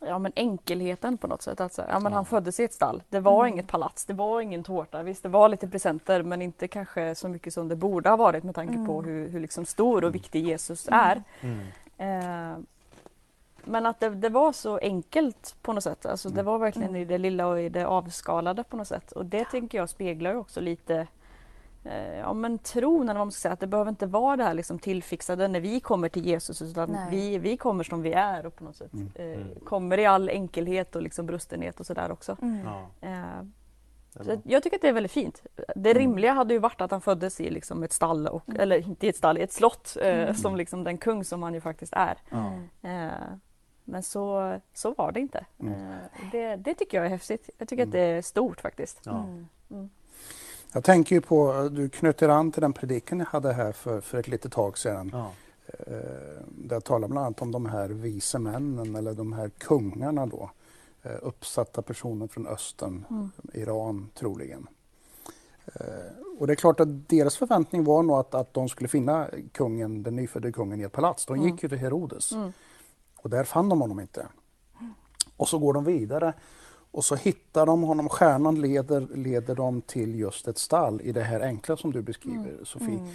ja, men enkelheten på något sätt. Att så här, ja, men Han föddes i ett stall. Det var inget palats, det var ingen tårta. Visst, det var lite presenter men inte kanske så mycket som det borde ha varit med tanke på hur, hur liksom stor och viktig Jesus är. Mm. Eh, men att det, det var så enkelt på något sätt. Alltså, Det var verkligen i det lilla och i det avskalade på något sätt. Och det tänker jag speglar också lite eh, ja, men tron, eller vad man ska säga. Att det behöver inte vara det här liksom tillfixade när vi kommer till Jesus utan Nej. vi, vi kommer som vi är och på något sätt eh, Mm. kommer i all enkelhet och liksom brustenhet och sådär också. Mm. Ja, Eh, så jag tycker att det är väldigt fint. Det rimliga hade ju varit att han föddes i liksom ett stall, och, eller inte i ett stall, i ett slott eh, som liksom den kung som han ju faktiskt är. Eh, men så, så var det inte. Mm. Eh, det, det tycker jag är häftigt. Jag tycker att det är stort faktiskt. Ja. Mm. Jag tänker ju på, du knyter an till den predikan jag hade här för, för ett litet tag sedan. Ja. Eh, Där jag talar bland annat om de här vise männen eller de här kungarna då. Eh, Uppsatta personer från östern, Mm. Iran troligen. Eh, Och det är klart att deras förväntning var nog att, att de skulle finna kungen, den nyfödde kungen i ett palats. De gick ju till Herodes Mm. och där fann de honom inte. Och så går de vidare och så hittar de honom. Stjärnan leder, leder dem till just ett stall i det här enkla som du beskriver Sofie.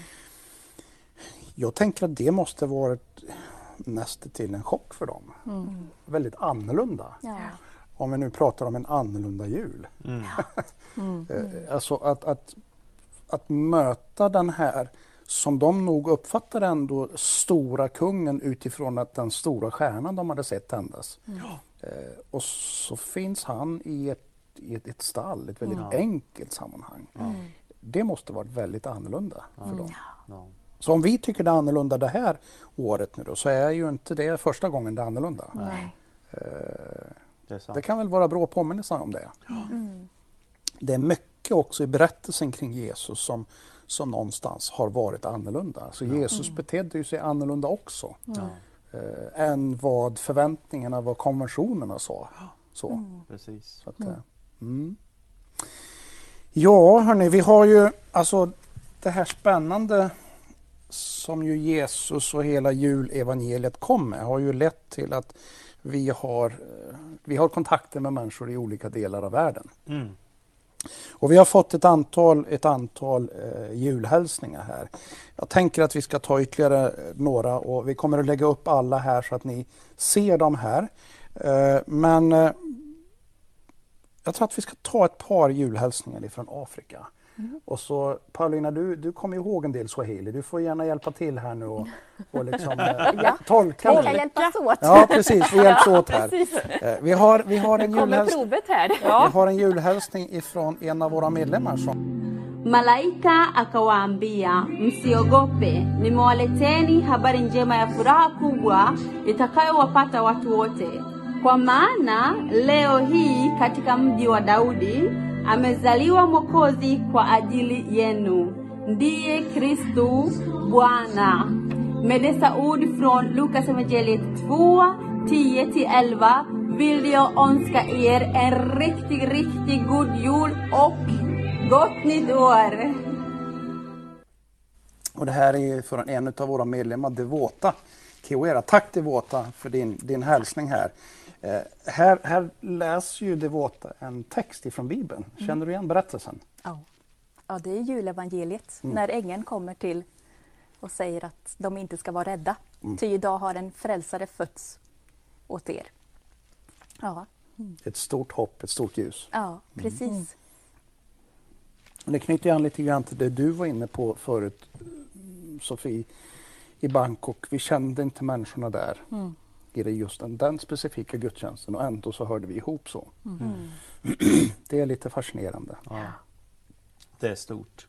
Jag tänker att det måste varit nästan till en chock för dem. Mm. Väldigt annorlunda. Ja. Om vi nu pratar om en annorlunda jul. Mm. Mm. Eh, Alltså att, att, att möta den här, som de nog uppfattar ändå, stora kungen utifrån att den stora stjärnan de hade sett tändas. Eh, och så finns han i ett, i ett, ett stall, ett väldigt Ja. enkelt sammanhang. Ja. Det måste varit väldigt annorlunda för Mm. dem. Så om vi tycker det är annorlunda det här året nu då, så är ju inte det första gången det är annorlunda. Nej. Eh, Det är sant. det kan väl vara bra påminnelse om det. Mm. det är mycket också i berättelsen kring Jesus som, som någonstans har varit annorlunda. Så Jesus betedde ju sig annorlunda också Ja, eh, än vad förväntningarna, vad konventionerna sa. Så. precis. Så att, eh, mm. Ja, hörni, vi har ju alltså det här spännande som ju Jesus och hela julevangeliet kom med har ju lett till att vi har, eh, vi har kontakter med människor i olika delar av världen. Mm. Och vi har fått ett antal, ett antal eh, julhälsningar här. Jag tänker att vi ska ta ytterligare eh, några och vi kommer att lägga upp alla här så att ni ser dem här. Eh, men eh, jag tror att vi ska ta ett par julhälsningar ifrån Afrika. Och så Paulina, du, du kommer ihåg en del swahili. Du får gärna hjälpa till här nu och, och liksom, eh, Ja. tolka. Vi det. kan hjälpas åt. Ja, precis. Vi hjälps åt här. Eh, Vi har, vi har en provet här. Vi har en julhälsning ifrån en av våra medlemmar som Malaika akawaambia, msiogope, nimewaleteni habari njema ya furaha kubwa itakayowapata watu wote, kwa maana leo hii katika mji wa Daudi amezaliwa Mwokozi kwa ajili yenu, ndiye Kristu Bwana. Med dessa ord från Lukas evangeliet 2, 10-11 vill jag önska er en riktigt, riktigt god jul och gott nytt år! Och det här är från en av våra medlemmar, Devota Kiwera. Tack Devota för din, din hälsning här. Eh, här. Här läser ju Devota en text ifrån Bibeln. Känner du igen berättelsen? Ja. ja, det är julevangeliet. När ängeln kommer till och säger att de inte ska vara rädda. Ty idag har en frälsare fötts åt er. Ja, Ett stort hopp, ett stort ljus. ja precis. Och Det knyter an lite grann till det du var inne på förut, Sofie, i Bangkok. Vi kände inte människorna där i det just den, den specifika gudstjänsten och ändå så hörde vi ihop så. Det är lite fascinerande. Ja. Det är stort.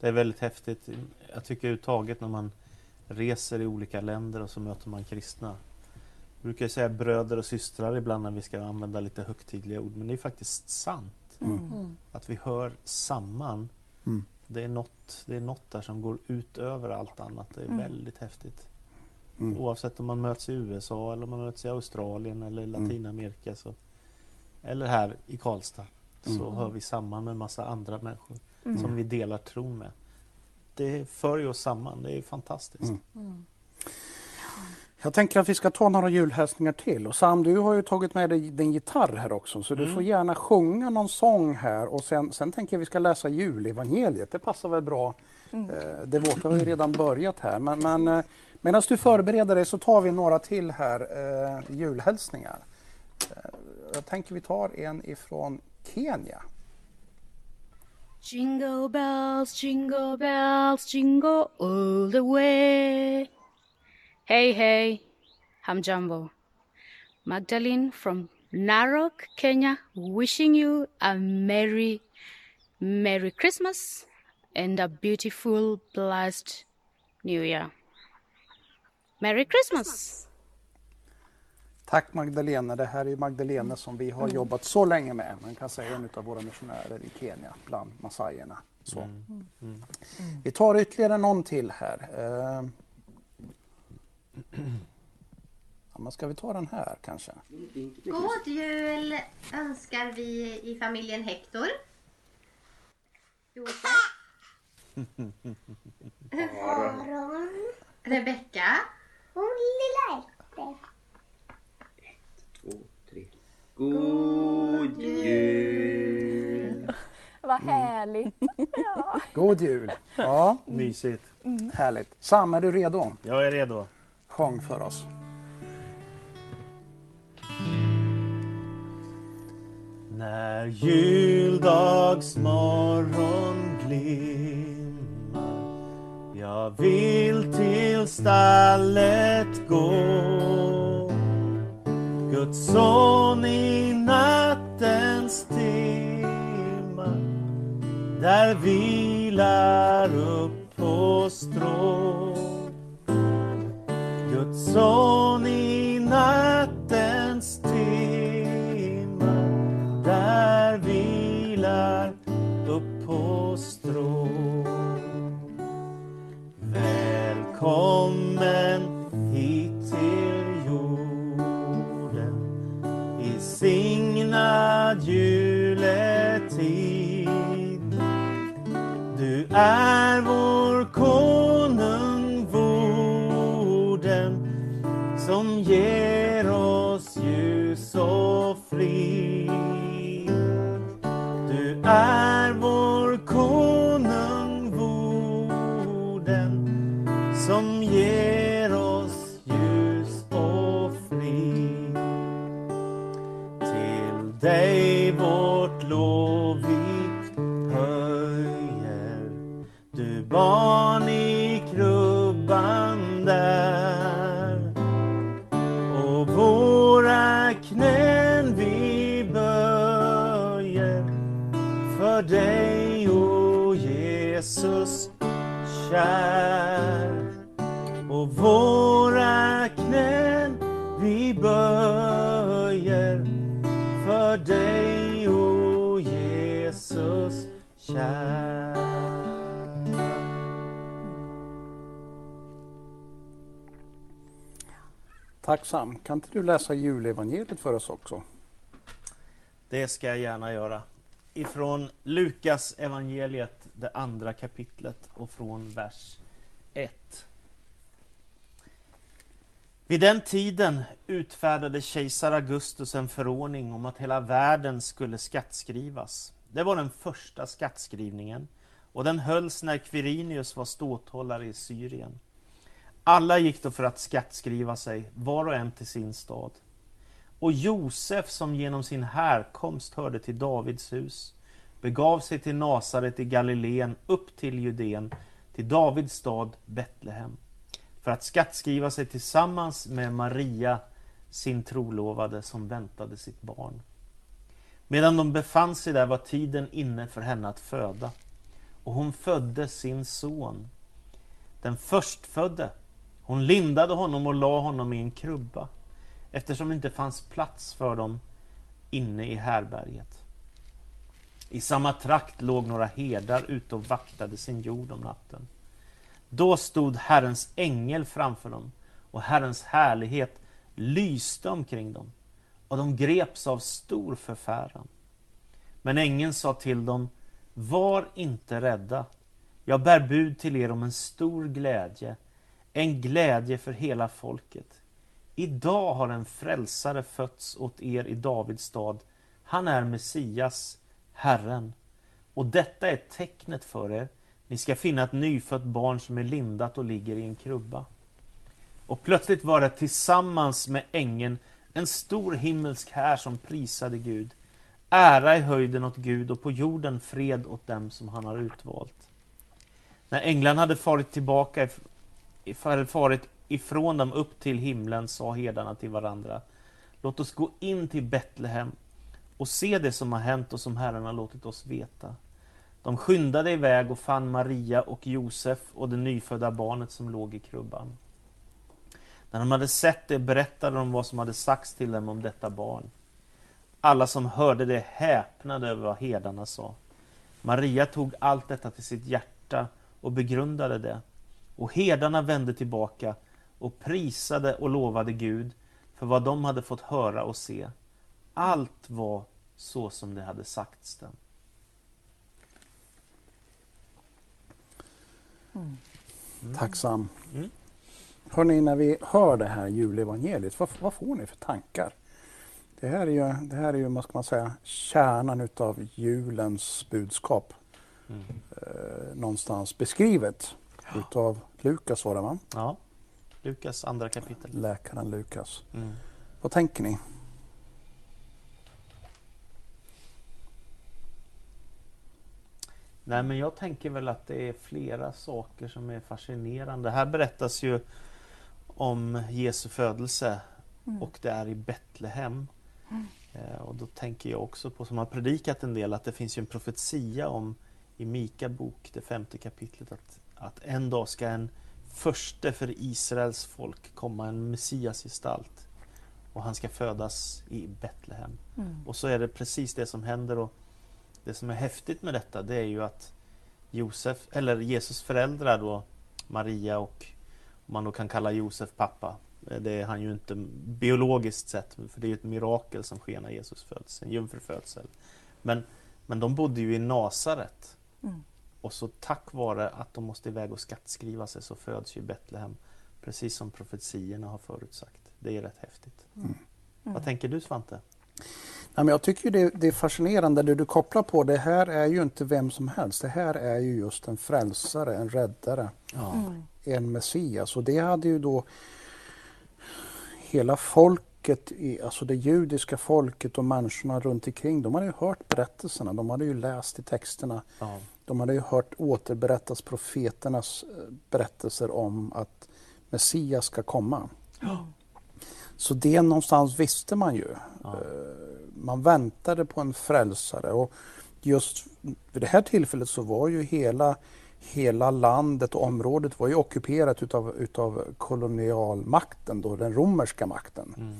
Det är väldigt häftigt. Jag tycker överhuvudtaget när man reser i olika länder och så möter man kristna. Jag brukar säga bröder och systrar ibland när vi ska använda lite högtidliga ord, men det är faktiskt sant. Att vi hör samman. Mm. Det, är något, det är något där som går utöver allt annat. Det är väldigt häftigt. Mm. Oavsett om man möts i USA eller om man möts i Australien eller Mm. Latinamerika. Så, eller här i Karlstad. Så Mm. hör vi samman med massa andra människor som vi delar tron med. Det för ju oss samman. Det är fantastiskt. Mm. Jag tänker att vi ska ta några julhälsningar till. Och Sam, du har ju tagit med dig din gitarr här också, så du får gärna sjunga någon sång här. Och sen, sen tänker jag att vi ska läsa julevangeliet. Det passar väl bra. Mm. Eh, Devota har ju redan börjat här. Men, men eh, medan du förbereder dig så tar vi några till här, eh, julhälsningar. Eh, jag tänker vi tar en ifrån Kenya. Jingle bells, jingle bells, jingle all the way. Hey, hey, Hamjambo. Magdalene from Narok, Kenya, wishing you a merry, merry Christmas and a beautiful, blessed New Year. Merry Christmas! Tack Magdalena. Det här är Magdalena som vi har jobbat så länge med. Man kan säga en av våra missionärer i Kenya bland massajerna. Så. Vi tar ytterligare någon till här. Eh, Ja, men ska vi ta den här kanske? God jul önskar vi i familjen Hector. Josef. Aron. Rebecka. Och lilla Ette. God jul! Vad härligt. Ja. God jul! Ja, Mysigt. härligt. Sam, är du redo? Jag är redo. Sjung för oss. När juldagsmorgon glimmar jag vill till stallet gå. Guds son i nattens timma Där vilar upp Tacksam. Kan inte du läsa julevangeliet för oss också? Det ska jag gärna göra. Ifrån Lukas evangeliet, det andra kapitlet och från vers 1. Vid den tiden utfärdade kejsar Augustus en förordning om att hela världen skulle skattskrivas. Det var den första skattskrivningen och den hölls när Quirinius var ståthållare i Syrien. Alla gick då för att skattskriva sig, var och en till sin stad. Och Josef, som genom sin härkomst hörde till Davids hus, begav sig till Nasaret i Galileen upp till Judeen, till Davids stad Betlehem, för att skattskriva sig tillsammans med Maria, sin trolovade, som väntade sitt barn. Medan de befann sig där var tiden inne för henne att föda, och hon födde sin son, den förstfödde. Hon lindade honom och la honom i en krubba eftersom det inte fanns plats för dem inne i härberget. I samma trakt låg några herdar ute och vaktade sin jord om natten. Då stod Herrens ängel framför dem och Herrens härlighet lyste omkring dem och de greps av stor förfäran. Men ängeln sa till dem, var inte rädda. Jag bär bud till er om en stor glädje, en glädje för hela folket. Idag har en frälsare fötts åt er i Davids stad. Han är Messias, Herren. Och detta är tecknet för er. Ni ska finna ett nyfött barn som är lindat och ligger i en krubba. Och plötsligt var det tillsammans med ängeln en stor himmelsk här som prisade Gud. Ära i höjden åt Gud och på jorden fred åt dem som han har utvalt. När änglarna hade farit tillbaka, farit ifrån dem upp till himlen sa herdarna till varandra. Låt oss gå in till Betlehem och se det som har hänt och som Herren har låtit oss veta. De skyndade iväg och fann Maria och Josef och det nyfödda barnet som låg i krubban. När de hade sett det berättade de vad som hade sagts till dem om detta barn. Alla som hörde det häpnade över vad herdarna sa. Maria tog allt detta till sitt hjärta och begrundade det. Och herdarna vände tillbaka och prisade och lovade Gud för vad de hade fått höra och se. Allt var så som det hade sagts dem. Mm. Tacksam. Mm. Hörrni, när vi hör det här julevangeliet, vad, vad får ni för tankar? Det här är ju, det här är ju vad ska man säga, kärnan utav julens budskap. Mm. Eh, någonstans beskrivet ja. utav Lukas var det va? Ja. Lukas andra kapitel. Läkaren Lukas. Mm. Vad tänker ni? Nej, men jag tänker väl att det är flera saker som är fascinerande. Här berättas ju om Jesu födelse mm. och det är i Betlehem. Mm. Eh, och då tänker jag också på, som har predikat en del, att det finns ju en profetia om i Mika bok, det femte kapitlet, att, att en dag ska en förste för Israels folk komma en Messiasgestalt. Och han ska födas i Betlehem. Mm. Och så är det precis det som händer. och Det som är häftigt med detta det är ju att Josef, eller Jesus föräldrar då, Maria och om man då kan kalla Josef pappa, Det är han ju inte biologiskt sett, för det är ju ett mirakel som sker när Jesus föds, en jungfrufödsel. Men, men de bodde ju i Nasaret. Mm. Och så tack vare att de måste iväg och skattskriva sig så föds ju Betlehem, precis som profetierna har förutsagt. Det är rätt häftigt. Mm. Vad tänker du Svante? Nej, men jag tycker ju det, det är fascinerande det du kopplar på. Det här är ju inte vem som helst. Det här är ju just en frälsare, en räddare, Ja. Mm. en Messias. Och det hade ju då hela folket, i, alltså det judiska folket och människorna runt omkring, de hade ju hört berättelserna, de hade ju läst i texterna. Ja. De hade ju hört återberättas profeternas eh, berättelser om att Messias ska komma. Så det någonstans visste man ju. Ja. Eh, Man väntade på en frälsare och just vid det här tillfället så var ju hela, hela landet och området var ju ockuperat utav, utav kolonialmakten, då, den romerska makten. Mm.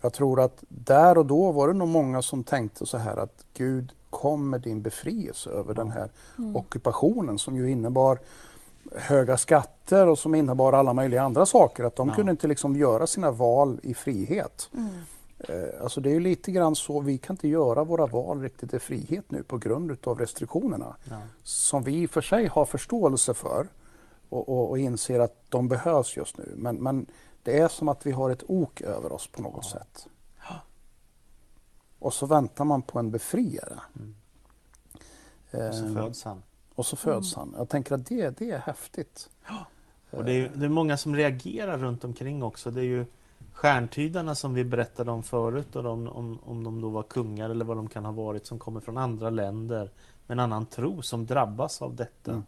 Jag tror att där och då var det nog många som tänkte så här att Gud kom med din befrielse över den här ockupationen som ju innebar höga skatter och som innebar alla möjliga andra saker. Att de Ja. kunde inte liksom göra sina val i frihet. Mm. Eh, Alltså det är lite grann så, vi kan inte göra våra val riktigt i frihet nu på grund utav restriktionerna. Ja. Som vi i och för sig har förståelse för och, och, och inser att de behövs just nu. Men, men det är som att vi har ett ok över oss på något sätt. Och så väntar man på en befriare. Mm. Eh, Och så föds han. och så föds han. Jag tänker att det, det är häftigt. Och det är, det är många som reagerar runt omkring också. Det är ju stjärntydarna som vi berättade om förut, och de, om, om de då var kungar eller vad de kan ha varit, som kommer från andra länder med en annan tro, som drabbas av detta. Mm.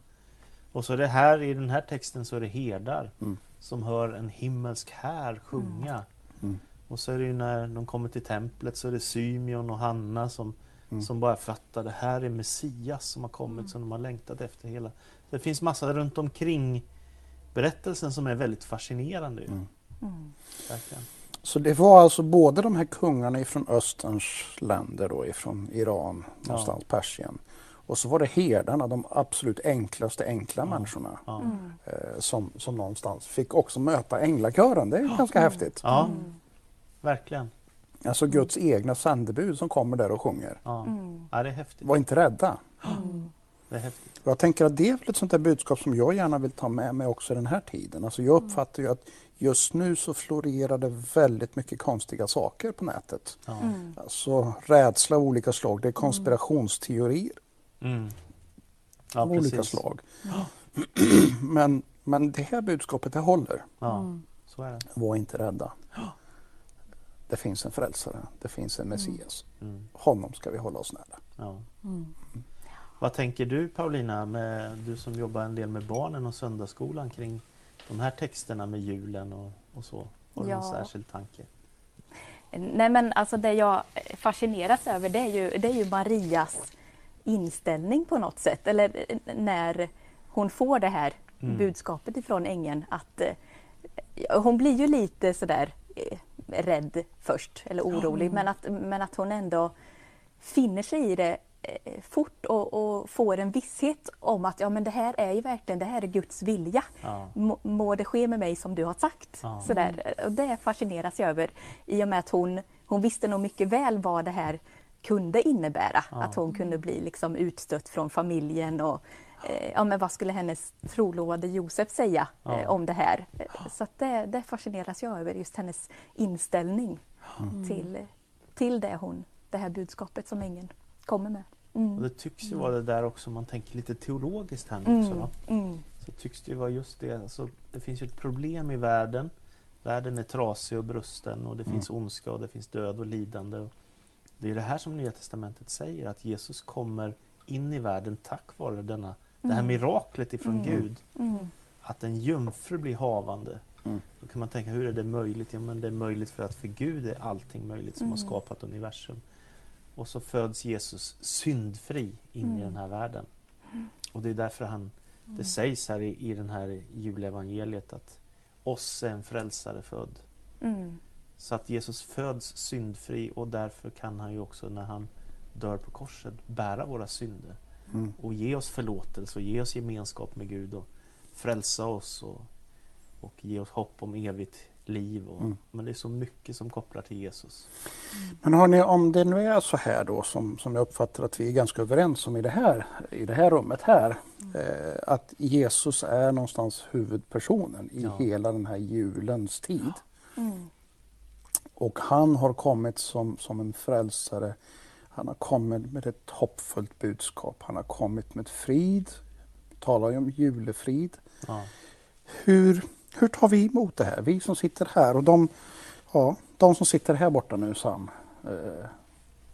Och så är det här, i den här texten så är det herdar Mm. som hör en himmelsk här sjunga. Mm. Och så är det ju när de kommer till templet så är det Symeon och Hanna som, Mm. som bara fattar det här är Messias som har kommit som de har längtat efter hela. Det finns massa runt omkring berättelsen som är väldigt fascinerande. Ju. Mm. Mm. Så det var alltså både de här kungarna ifrån Österns länder, då, ifrån Iran, någonstans Persien. Och så var det herdarna, de absolut enklaste enkla människorna. Ja. Mm. Eh, som, som någonstans fick också möta änglakören. Det är ganska häftigt. ja, Mm. Verkligen. Alltså Guds egna sändebud som kommer där och sjunger. Ja. Mm. ja, det är häftigt. Var inte rädda. Mm. Det är häftigt. Och jag tänker att det är väl ett sånt där budskap som jag gärna vill ta med mig också i den här tiden. Alltså jag uppfattar ju att just nu så florerar det väldigt mycket konstiga saker på nätet. Ja. Mm. Alltså rädsla av olika slag. Det är konspirationsteorier Mm. Ja, av olika precis. slag. men, men det här budskapet det håller. Ja, Mm. så är det. Var inte rädda. Det finns en frälsare. Det finns en Messias. Mm. Honom ska vi hålla oss nära. Ja. Mm. Vad tänker du Paulina, med, du som jobbar en del med barnen och söndagsskolan kring de här texterna med julen och, och så? Har du någon Ja. särskild tanke? Nej men alltså det jag fascineras över det är ju, det är ju Marias inställning på något sätt. Eller eh, när hon får det här Mm. budskapet ifrån ängeln att eh, hon blir ju lite sådär eh, rädd först eller orolig men, att, men att hon ändå finner sig i det eh, fort och, och får en visshet om att ja men det här är ju verkligen det här är Guds vilja. Ja. Må, det ske med mig som du har sagt. Ja. Sådär. Och det fascineras jag över i och med att hon, hon visste nog mycket väl vad det här kunde innebära. Ja. Att hon kunde bli liksom utstött från familjen och ja, men vad skulle hennes trolovade Josef säga Ja. eh, om det här? Eh, Så att det, det fascineras jag över, just hennes inställning till, till det, hon, det här budskapet som ängeln kommer med. Och Mm. det tycks ju vara det där också, om man tänker lite teologiskt här nu också. Mm. va? Mm. Så tycks det ju vara just det, alltså, det finns ju ett problem i världen. Världen är trasig och brusten och det finns ondska och det finns död och lidande. Och det är det här som Nya Testamentet säger, att Jesus kommer in i världen tack vare denna, det här Mm. miraklet ifrån Mm. Gud. Mm. Att en jungfru blir havande. Mm. Då kan man tänka, hur är det möjligt? Ja, men det är möjligt för att för Gud är allting möjligt som har skapat universum. Och så föds Jesus syndfri in i den här världen. Och det är därför han, det sägs här i, i den här julevangeliet att oss är en frälsare född. Mm. Så att Jesus föds syndfri och därför kan han ju också när han dör på korset bära våra synder Mm. och ge oss förlåtelse och ge oss gemenskap med Gud och frälsa oss och, och ge oss hopp om evigt liv. Och, Mm. Men det är så mycket som kopplar till Jesus. Men hörni, om det nu är så här då som, som jag uppfattar att vi är ganska överens om i det här, i det här rummet här. Eh, att Jesus är någonstans huvudpersonen i Ja. hela den här julens tid. Mm. Och han har kommit som, som en frälsare. Han har kommit med ett hoppfullt budskap. Han har kommit med frid. Vi talar ju om julefrid. Ja. Hur, hur tar vi emot det här? Vi som sitter här och de, ja, de som sitter här borta nu, Sam eh,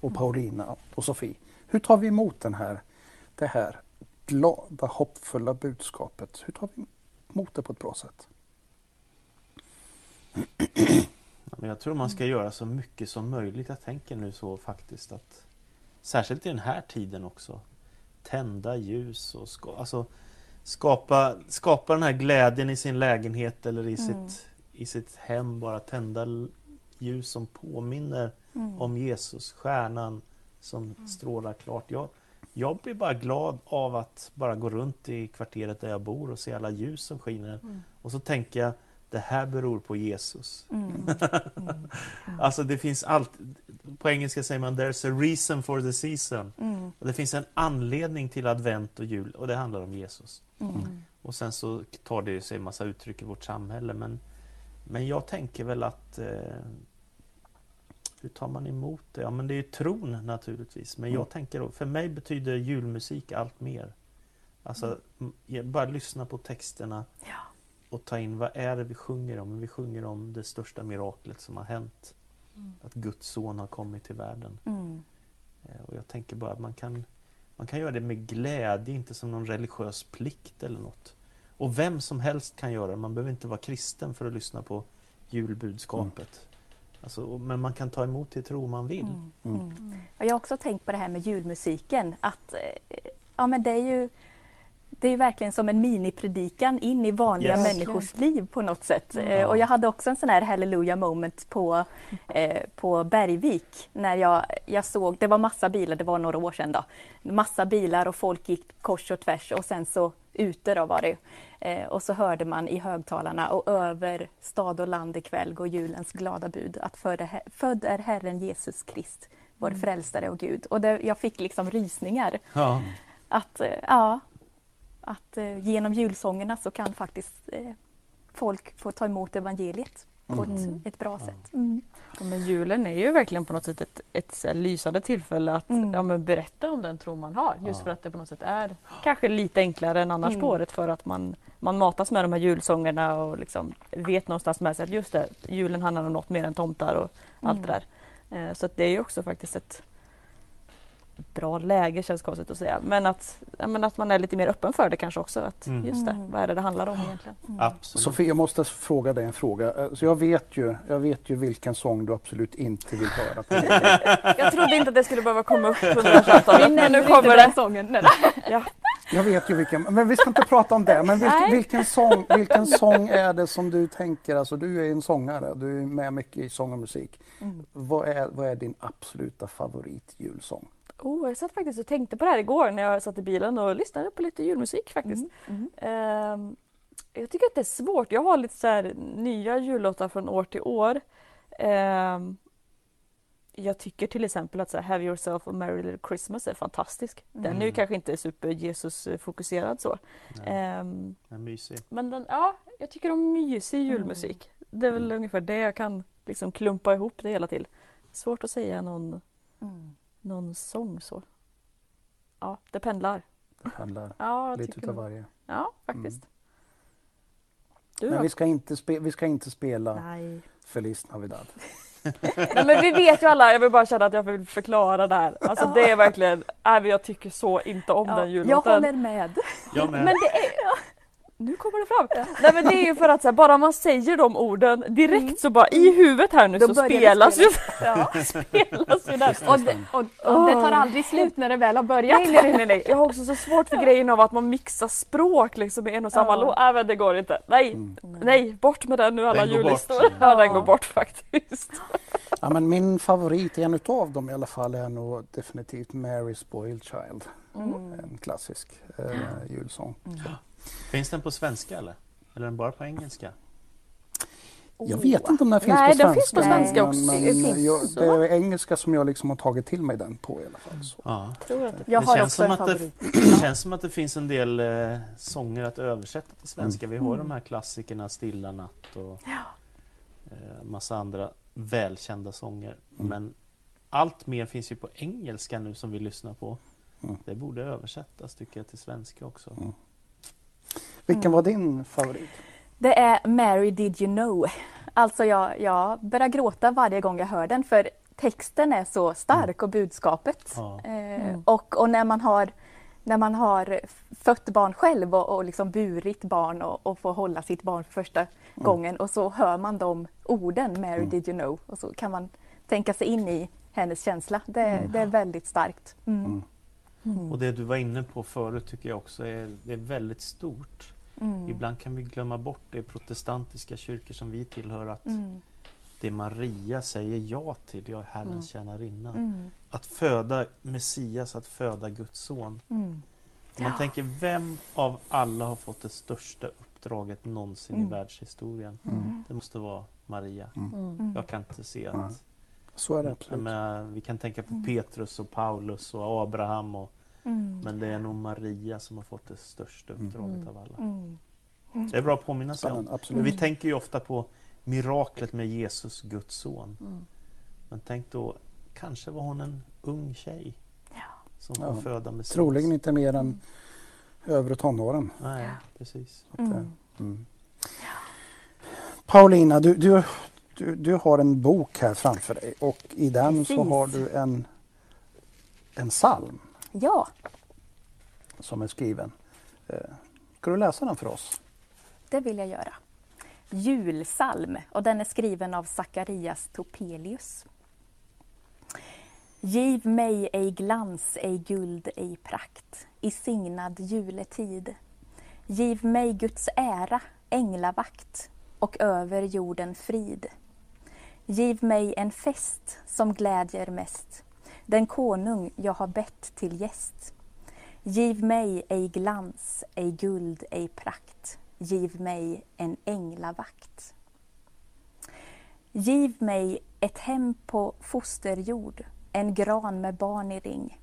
och Paulina och Sofie. Hur tar vi emot den här, det här glada, hoppfulla budskapet? Hur tar vi emot det på ett bra sätt? Jag tror man ska göra så mycket som möjligt. Jag tänker nu så faktiskt att särskilt i den här tiden också tända ljus och ska, alltså, skapa, skapa den här glädjen i sin lägenhet eller i, sitt, i sitt hem. Bara tända ljus som påminner om Jesus, stjärnan som strålar klart. Jag, jag blir bara glad av att bara gå runt i kvarteret där jag bor och se alla ljus som skiner. Och så tänker jag, det här beror på Jesus. Alltså det finns allt. På engelska säger man there's a reason for the season. Mm. Och det finns en anledning till advent och jul och det handlar om Jesus. Mm. Och sen så tar det sig en massa uttryck i vårt samhälle men, men jag tänker väl att eh, hur tar man emot det? Ja men det är ju tron naturligtvis. Men jag Mm. tänker, för mig betyder julmusik allt mer. Alltså bara lyssna på texterna och ta in vad är det vi sjunger om? Vi sjunger om det största miraklet som har hänt. Att Guds son har kommit till världen. Mm. Eh, Och jag tänker bara att man kan, man kan göra det med glädje, inte som någon religiös plikt eller något. Och vem som helst kan göra det. Man behöver inte vara kristen för att lyssna på julbudskapet. Alltså, och- men man kan ta emot det tro man vill. Mm. Mm. Och jag har också tänkt på det här med julmusiken. Att, eh, ja, men det är ju det är ju verkligen som en minipredikan in i vanliga Yes. människors liv på något sätt. Mm. Eh, Och jag hade också en sån här hallelujah moment på, eh, på Bergvik. När jag, jag såg, det var massa bilar, det var några år sedan då. Massa bilar och folk gick kors och tvärs och sen så ute då var det. Eh, och så hörde man i högtalarna och över stad och land ikväll går julens glada bud att född är, född är Herren Jesus Krist, vår frälsare och Gud. Och det, jag fick liksom rysningar. Ja. Att, eh, ja, att eh, genom julsångerna så kan faktiskt eh, folk få ta emot evangeliet på Mm. ett, ett bra sätt. Mm. Ja, men julen är ju verkligen på något sätt ett, ett här lysande tillfälle att Mm. ja, men berätta om den tro man har. Just Ja. för att det på något sätt är kanske lite enklare än annars Mm. på året för att man, man matas med de här julsångerna och liksom vet någonstans med sig att just det, julen handlar om något mer än tomtar och allt Mm. det där. Eh, så att det är ju också faktiskt ett bra läge känns konstigt att säga. Men att, men att man är lite mer öppen för det kanske också. Att Mm. just det, Mm. vad är det det handlar om egentligen? Absolut. Sofie, jag måste fråga dig en fråga. Eh, Så jag, vet ju, jag vet ju vilken sång du absolut inte vill höra. På. Jag trodde inte att det skulle behöva komma upp under det här samtalet. Vi Men nu kommer den det. sången. Nej. Ja. Jag vet ju vilken, men vi ska inte prata om det. Men vilken, vilken, sång, vilken sång är det som du tänker, alltså du är en sångare, du är med mycket i sång och musik. Mm. Vad, är, vad är din absoluta favorit julsång? Oh, jag satt faktiskt och tänkte på det här igår när jag satt i bilen och lyssnade på lite julmusik faktiskt. Mm. Ehm, jag tycker att det är svårt. Jag har lite så nya jullåtar från år till år. Ehm, jag tycker till exempel att så här, Have yourself a merry little Christmas är fantastisk. Den är ju Mm. kanske inte super Jesus-fokuserad så. Nej, Ehm, den är mysig. men den, ja, jag tycker om mysig julmusik. Det är väl Mm. ungefär det jag kan liksom klumpa ihop det hela till. Svårt att säga någon, Mm. Någon sång så. Ja, det pendlar. Det handlar Ja, jag lite utav varje. Ja, faktiskt. Du Men vi ska inte, spe, vi ska inte spela Nej. Feliz Navidad. Nej men vi vet ju alla, jag vill bara känna att jag vill förklara det här. Alltså det är verkligen, äh, jag tycker så inte om Ja, den jag jullåten. håller med. Jag med. Men det är... Nu kommer det fram! Nej men det är ju för att så här, bara man säger de orden direkt så bara i huvudet här nu Då så spelas ju, Ja. spelas ju där. Och, det, och, och det tar aldrig slut när det väl har börjat. Nej, nej, nej, nej. Jag har också så svårt för grejen av att man mixar språk liksom i en och samma Ja. låt. Nej men det går inte. Nej, Mm. nej, bort med den nu alla Den går bort. jullistor. Ja, den går bort faktiskt. Ja, men min favorit, en utav dem i alla fall, är nog definitivt Mary Spoiled Child. Mm. En klassisk eh, julsång. Så. Finns den på svenska eller? Eller är den bara på engelska? Jag vet inte om den finns Nej, på den svenska. finns på svenska också. Men, Det men finns jag, det är engelska som jag liksom har tagit till mig den på i alla fall. Så. Ja. Tror att det Jag det, känns som att det, det känns som att det finns en del eh, sånger att översätta till svenska. Vi har Mm. de här klassikerna Stilla natt och eh, massa andra välkända sånger. Mm. Men allt mer finns ju på engelska nu som vi lyssnar på. Mm. Det borde översättas tycker jag till svenska också. Mm. Vilken var din favorit? Det är Mary Did You Know. Alltså jag, jag börjar gråta varje gång jag hör den för texten är så stark och budskapet. Ja. Eh, och, och när man har när man har fött barn själv och, och liksom burit barn och, och får hålla sitt barn för första gången och så hör man de orden, Mary did you know, och så kan man tänka sig in i hennes känsla. Det, det är väldigt starkt. Mm. Och det du var inne på förut tycker jag också är, det är väldigt stort. Mm. Ibland kan vi glömma bort det i protestantiska kyrkor som vi tillhör att Mm. det Maria säger ja till, jag är Herrens tjänarinna. Mm. Att föda Messias, att föda Guds son. Mm. Om man tänker, vem av alla har fått det största uppdraget någonsin i Mm. världshistorien? Mm. Det måste vara Maria. Mm. Jag kan inte se att... Så är det absolut. menar, vi kan tänka på Mm. Petrus och Paulus och Abraham. Och, Mm. men det är nog Maria som har fått det största Mm. uppdraget av alla. Mm. Det är bra att påminna sig om. Absolut. vi tänker ju ofta på miraklet med Jesus, Guds son. Mm. Men tänk då, kanske var hon en ung tjej som Ja, föda Messias. Troligen inte mer än övre tonåren. Nej, precis. Att, eh, Mm. mm. Paulina, du, du, du, du har en bok här framför dig och i den så Precis. har du en, en psalm Ja, som är skriven. Eh, Ska du läsa den för oss? det vill jag göra. Julsalm och den är skriven av Zacharias Topelius. Giv mig ej glans, ej guld, ej prakt i signad juletid. Giv mig Guds ära, änglavakt och över jorden frid. Giv mig en fest som glädjer mest, den konung jag har bett till gäst. Giv mig ej glans, ej guld, ej prakt. Giv mig en änglavakt. Giv mig ett hem på fosterjord, en gran med barn i ring.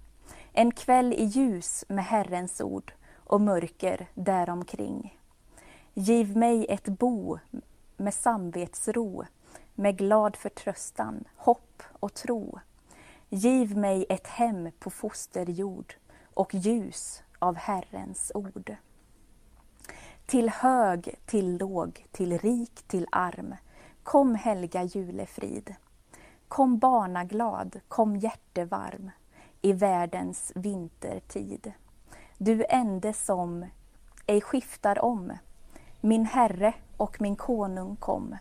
En kväll i ljus med Herrens ord och mörker däromkring. Giv mig ett bo med samvetsro, med glad förtröstan, hopp och tro. Giv mig ett hem på fosterjord och ljus av Herrens ord. Till hög, till låg, till rik, till arm. Kom helga julefrid. Kom barnaglad, kom hjärtevarm i världens vintertid. Du ende som ej skiftar om. Min Herre och min konung kom.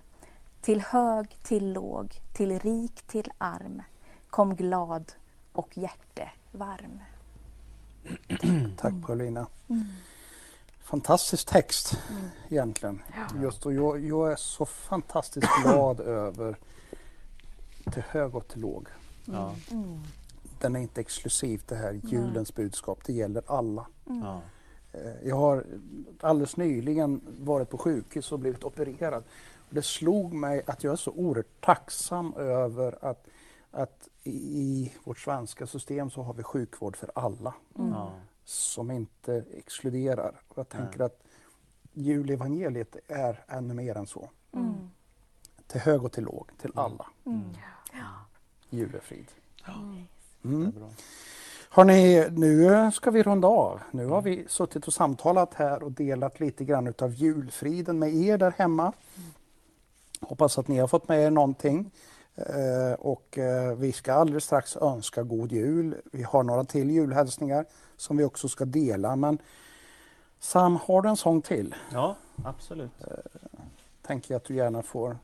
Till hög, till låg, till rik, till arm. Kom glad och hjärtevarm. Tack Paulina. Fantastisk text egentligen. Just och jag, jag är så fantastiskt glad över till hög och till låg. Ja, Den är inte exklusivt det här julens budskap, det gäller alla. ja. Eh, Jag har alldeles nyligen varit på sjukhus och blivit opererad. Det slog mig att jag är så oerhört tacksam över att, att i, i vårt svenska system så har vi sjukvård för alla ja. som inte exkluderar. Och jag tänker att julevangeliet är ännu mer än så. Mm. Till hög och till låg, till alla. Mm. Julefrid. Det Mm. bra. Hörrni, nu ska vi runda av. Nu har vi suttit och samtalat här och delat lite grann utav julfriden med er där hemma. Hoppas att ni har fått med er någonting. Eh, och eh, vi ska alldeles strax önska god jul. Vi har några till julhälsningar som vi också ska dela. Men Sam, har du en sång till? Ja, absolut. Tänker jag att du gärna får,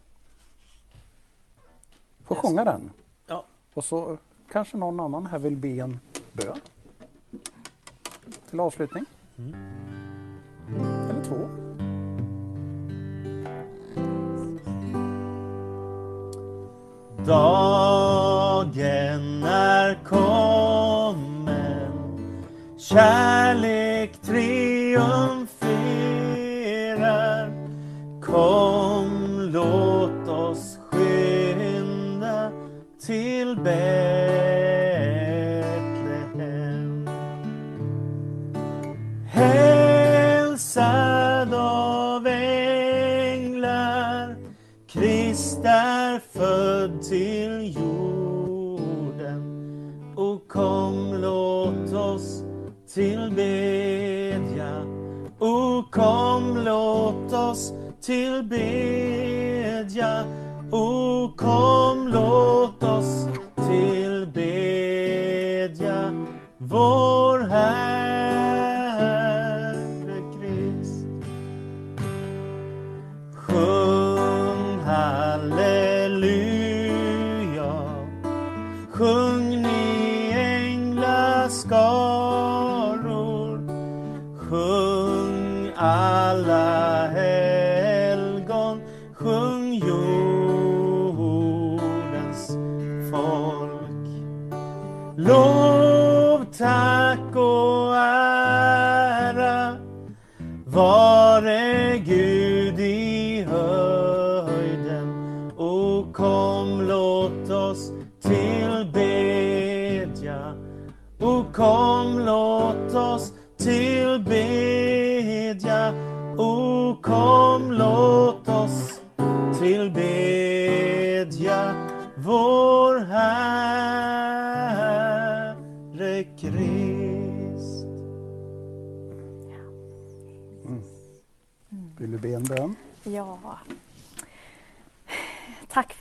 får sjunga den. Ja. Och så kanske någon annan här vill be en bön till avslutning. Mm. Eller två. Dagen är kommen, kärlek triumferar. Kom, låt oss skynda till Betlehem. Hälsad av änglar, Kristus är född till jorden. Och kom låt oss tillbedja. O kom låt oss tillbedja. O kom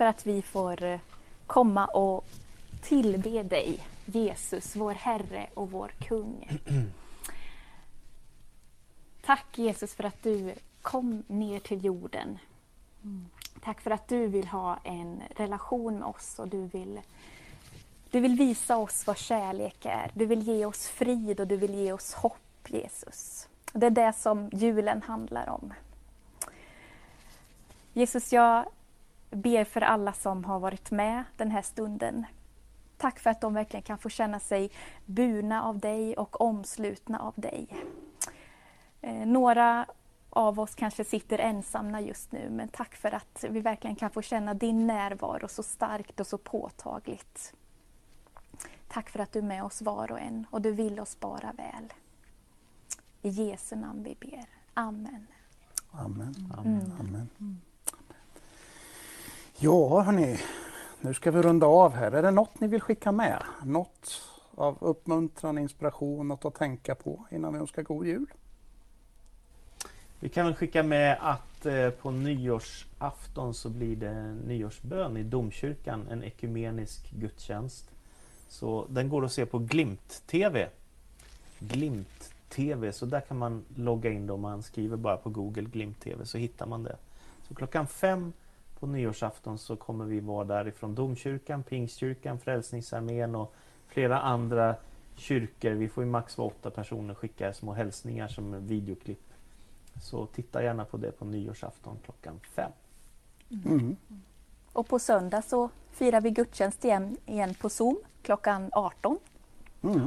för att vi får eh, komma och tillbe dig, Jesus, vår Herre och vår kung. Tack Jesus för att du kom ner till jorden. Tack för att du vill ha en relation med oss och du vill, du vill visa oss vad kärlek är. Du vill ge oss frid och du vill ge oss hopp, Jesus. Det är det som julen handlar om. Jesus, jag ber för alla som har varit med den här stunden. Tack för att de verkligen kan få känna sig burna av dig och omslutna av dig. Eh, några av oss kanske sitter ensamma just nu, men tack för att vi verkligen kan få känna din närvaro så starkt och så påtagligt. Tack för att du är med oss var och en och du vill oss bara väl. I Jesu namn vi ber. Amen. Amen. Mm. Amen. Ja, hörni. Nu ska vi runda av här. Är det något ni vill skicka med? Något av uppmuntran, inspiration, något att tänka på innan vi önskar god jul? Vi kan väl skicka med att eh, på nyårsafton så blir det nyårsbön i domkyrkan, en ekumenisk gudstjänst. Så den går att se på Glimt TV. Glimt TV, så där kan man logga in då man skriver bara på Google Glimt TV så hittar man det. Så klockan fem på nyårsafton så kommer vi vara där ifrån domkyrkan, Pingstkyrkan, Frälsningsarmén och flera andra kyrkor. Vi får ju max vara åtta personer skicka små hälsningar som videoklipp. Så titta gärna på det på nyårsafton klockan fem. Mm. Och på söndag så firar vi gudstjänst igen, igen på Zoom klockan 18. Mm.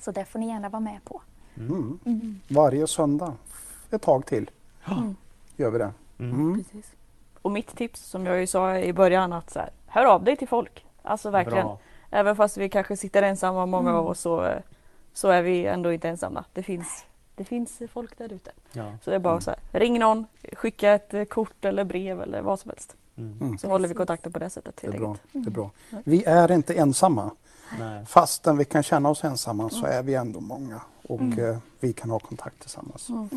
Så det får ni gärna vara med på. Mm. Varje söndag ett tag till Mm. gör vi det. Mm. Precis. Och mitt tips som jag ju sa i början att så här, hör av dig till folk. Alltså verkligen. Bra. Även fast vi kanske sitter ensamma många Mm. av oss så, så är vi ändå inte ensamma. Det finns, det finns folk där ute. Ja. Så det är bara så här, ring någon, skicka ett eh, kort eller brev eller vad som helst. Mm. Så håller vi kontakten på det sättet. Det är bra. Det är bra. Vi är inte ensamma. Nej. Fastän vi kan känna oss ensamma så är vi ändå många och Mm. eh, vi kan ha kontakt tillsammans. Mm.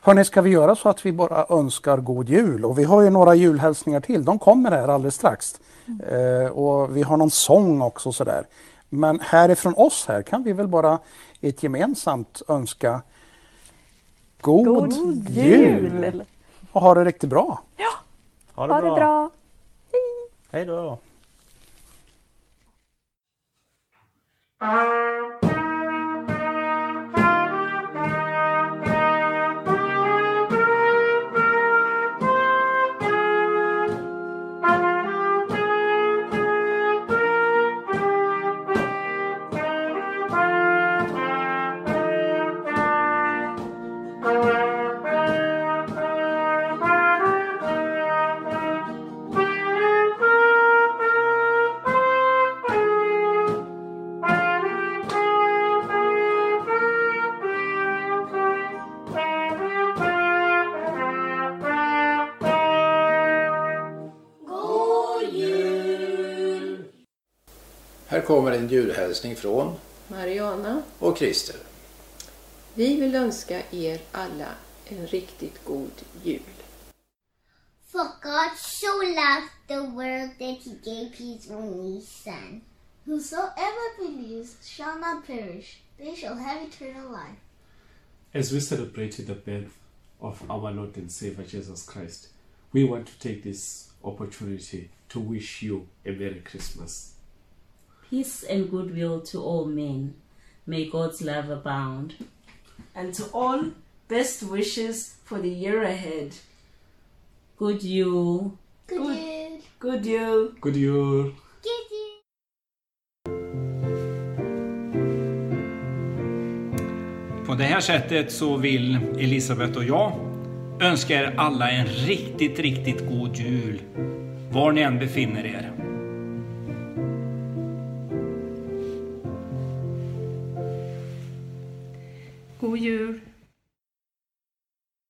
Hörni, ska vi göra så att vi bara önskar god jul? Och vi har ju några julhälsningar till. De kommer här alldeles strax. Eh, och vi har någon sång också sådär. Men härifrån oss här kan vi väl bara ett gemensamt önska god, God jul! jul! Och ha det riktigt bra! Ha det Ha bra! det bra! Hej då! Kommer en julhälsning från Mariana, och Christer. vi vill önska er alla en riktigt god jul. For God so loved the world that he gave his only Son. Whosoever believes shall not perish, they shall have eternal life. As we celebrate the birth of our Lord and Savior Jesus Christ, we want to take this opportunity to wish you a Merry Christmas. Peace and goodwill to all men. May God's love abound. And to all, best wishes for the year ahead. Good you. Good jul. Good jul. God jul! På det här sättet så vill Elisabeth och jag önska er alla en riktigt, riktigt god jul. Var ni än befinner er. God jul.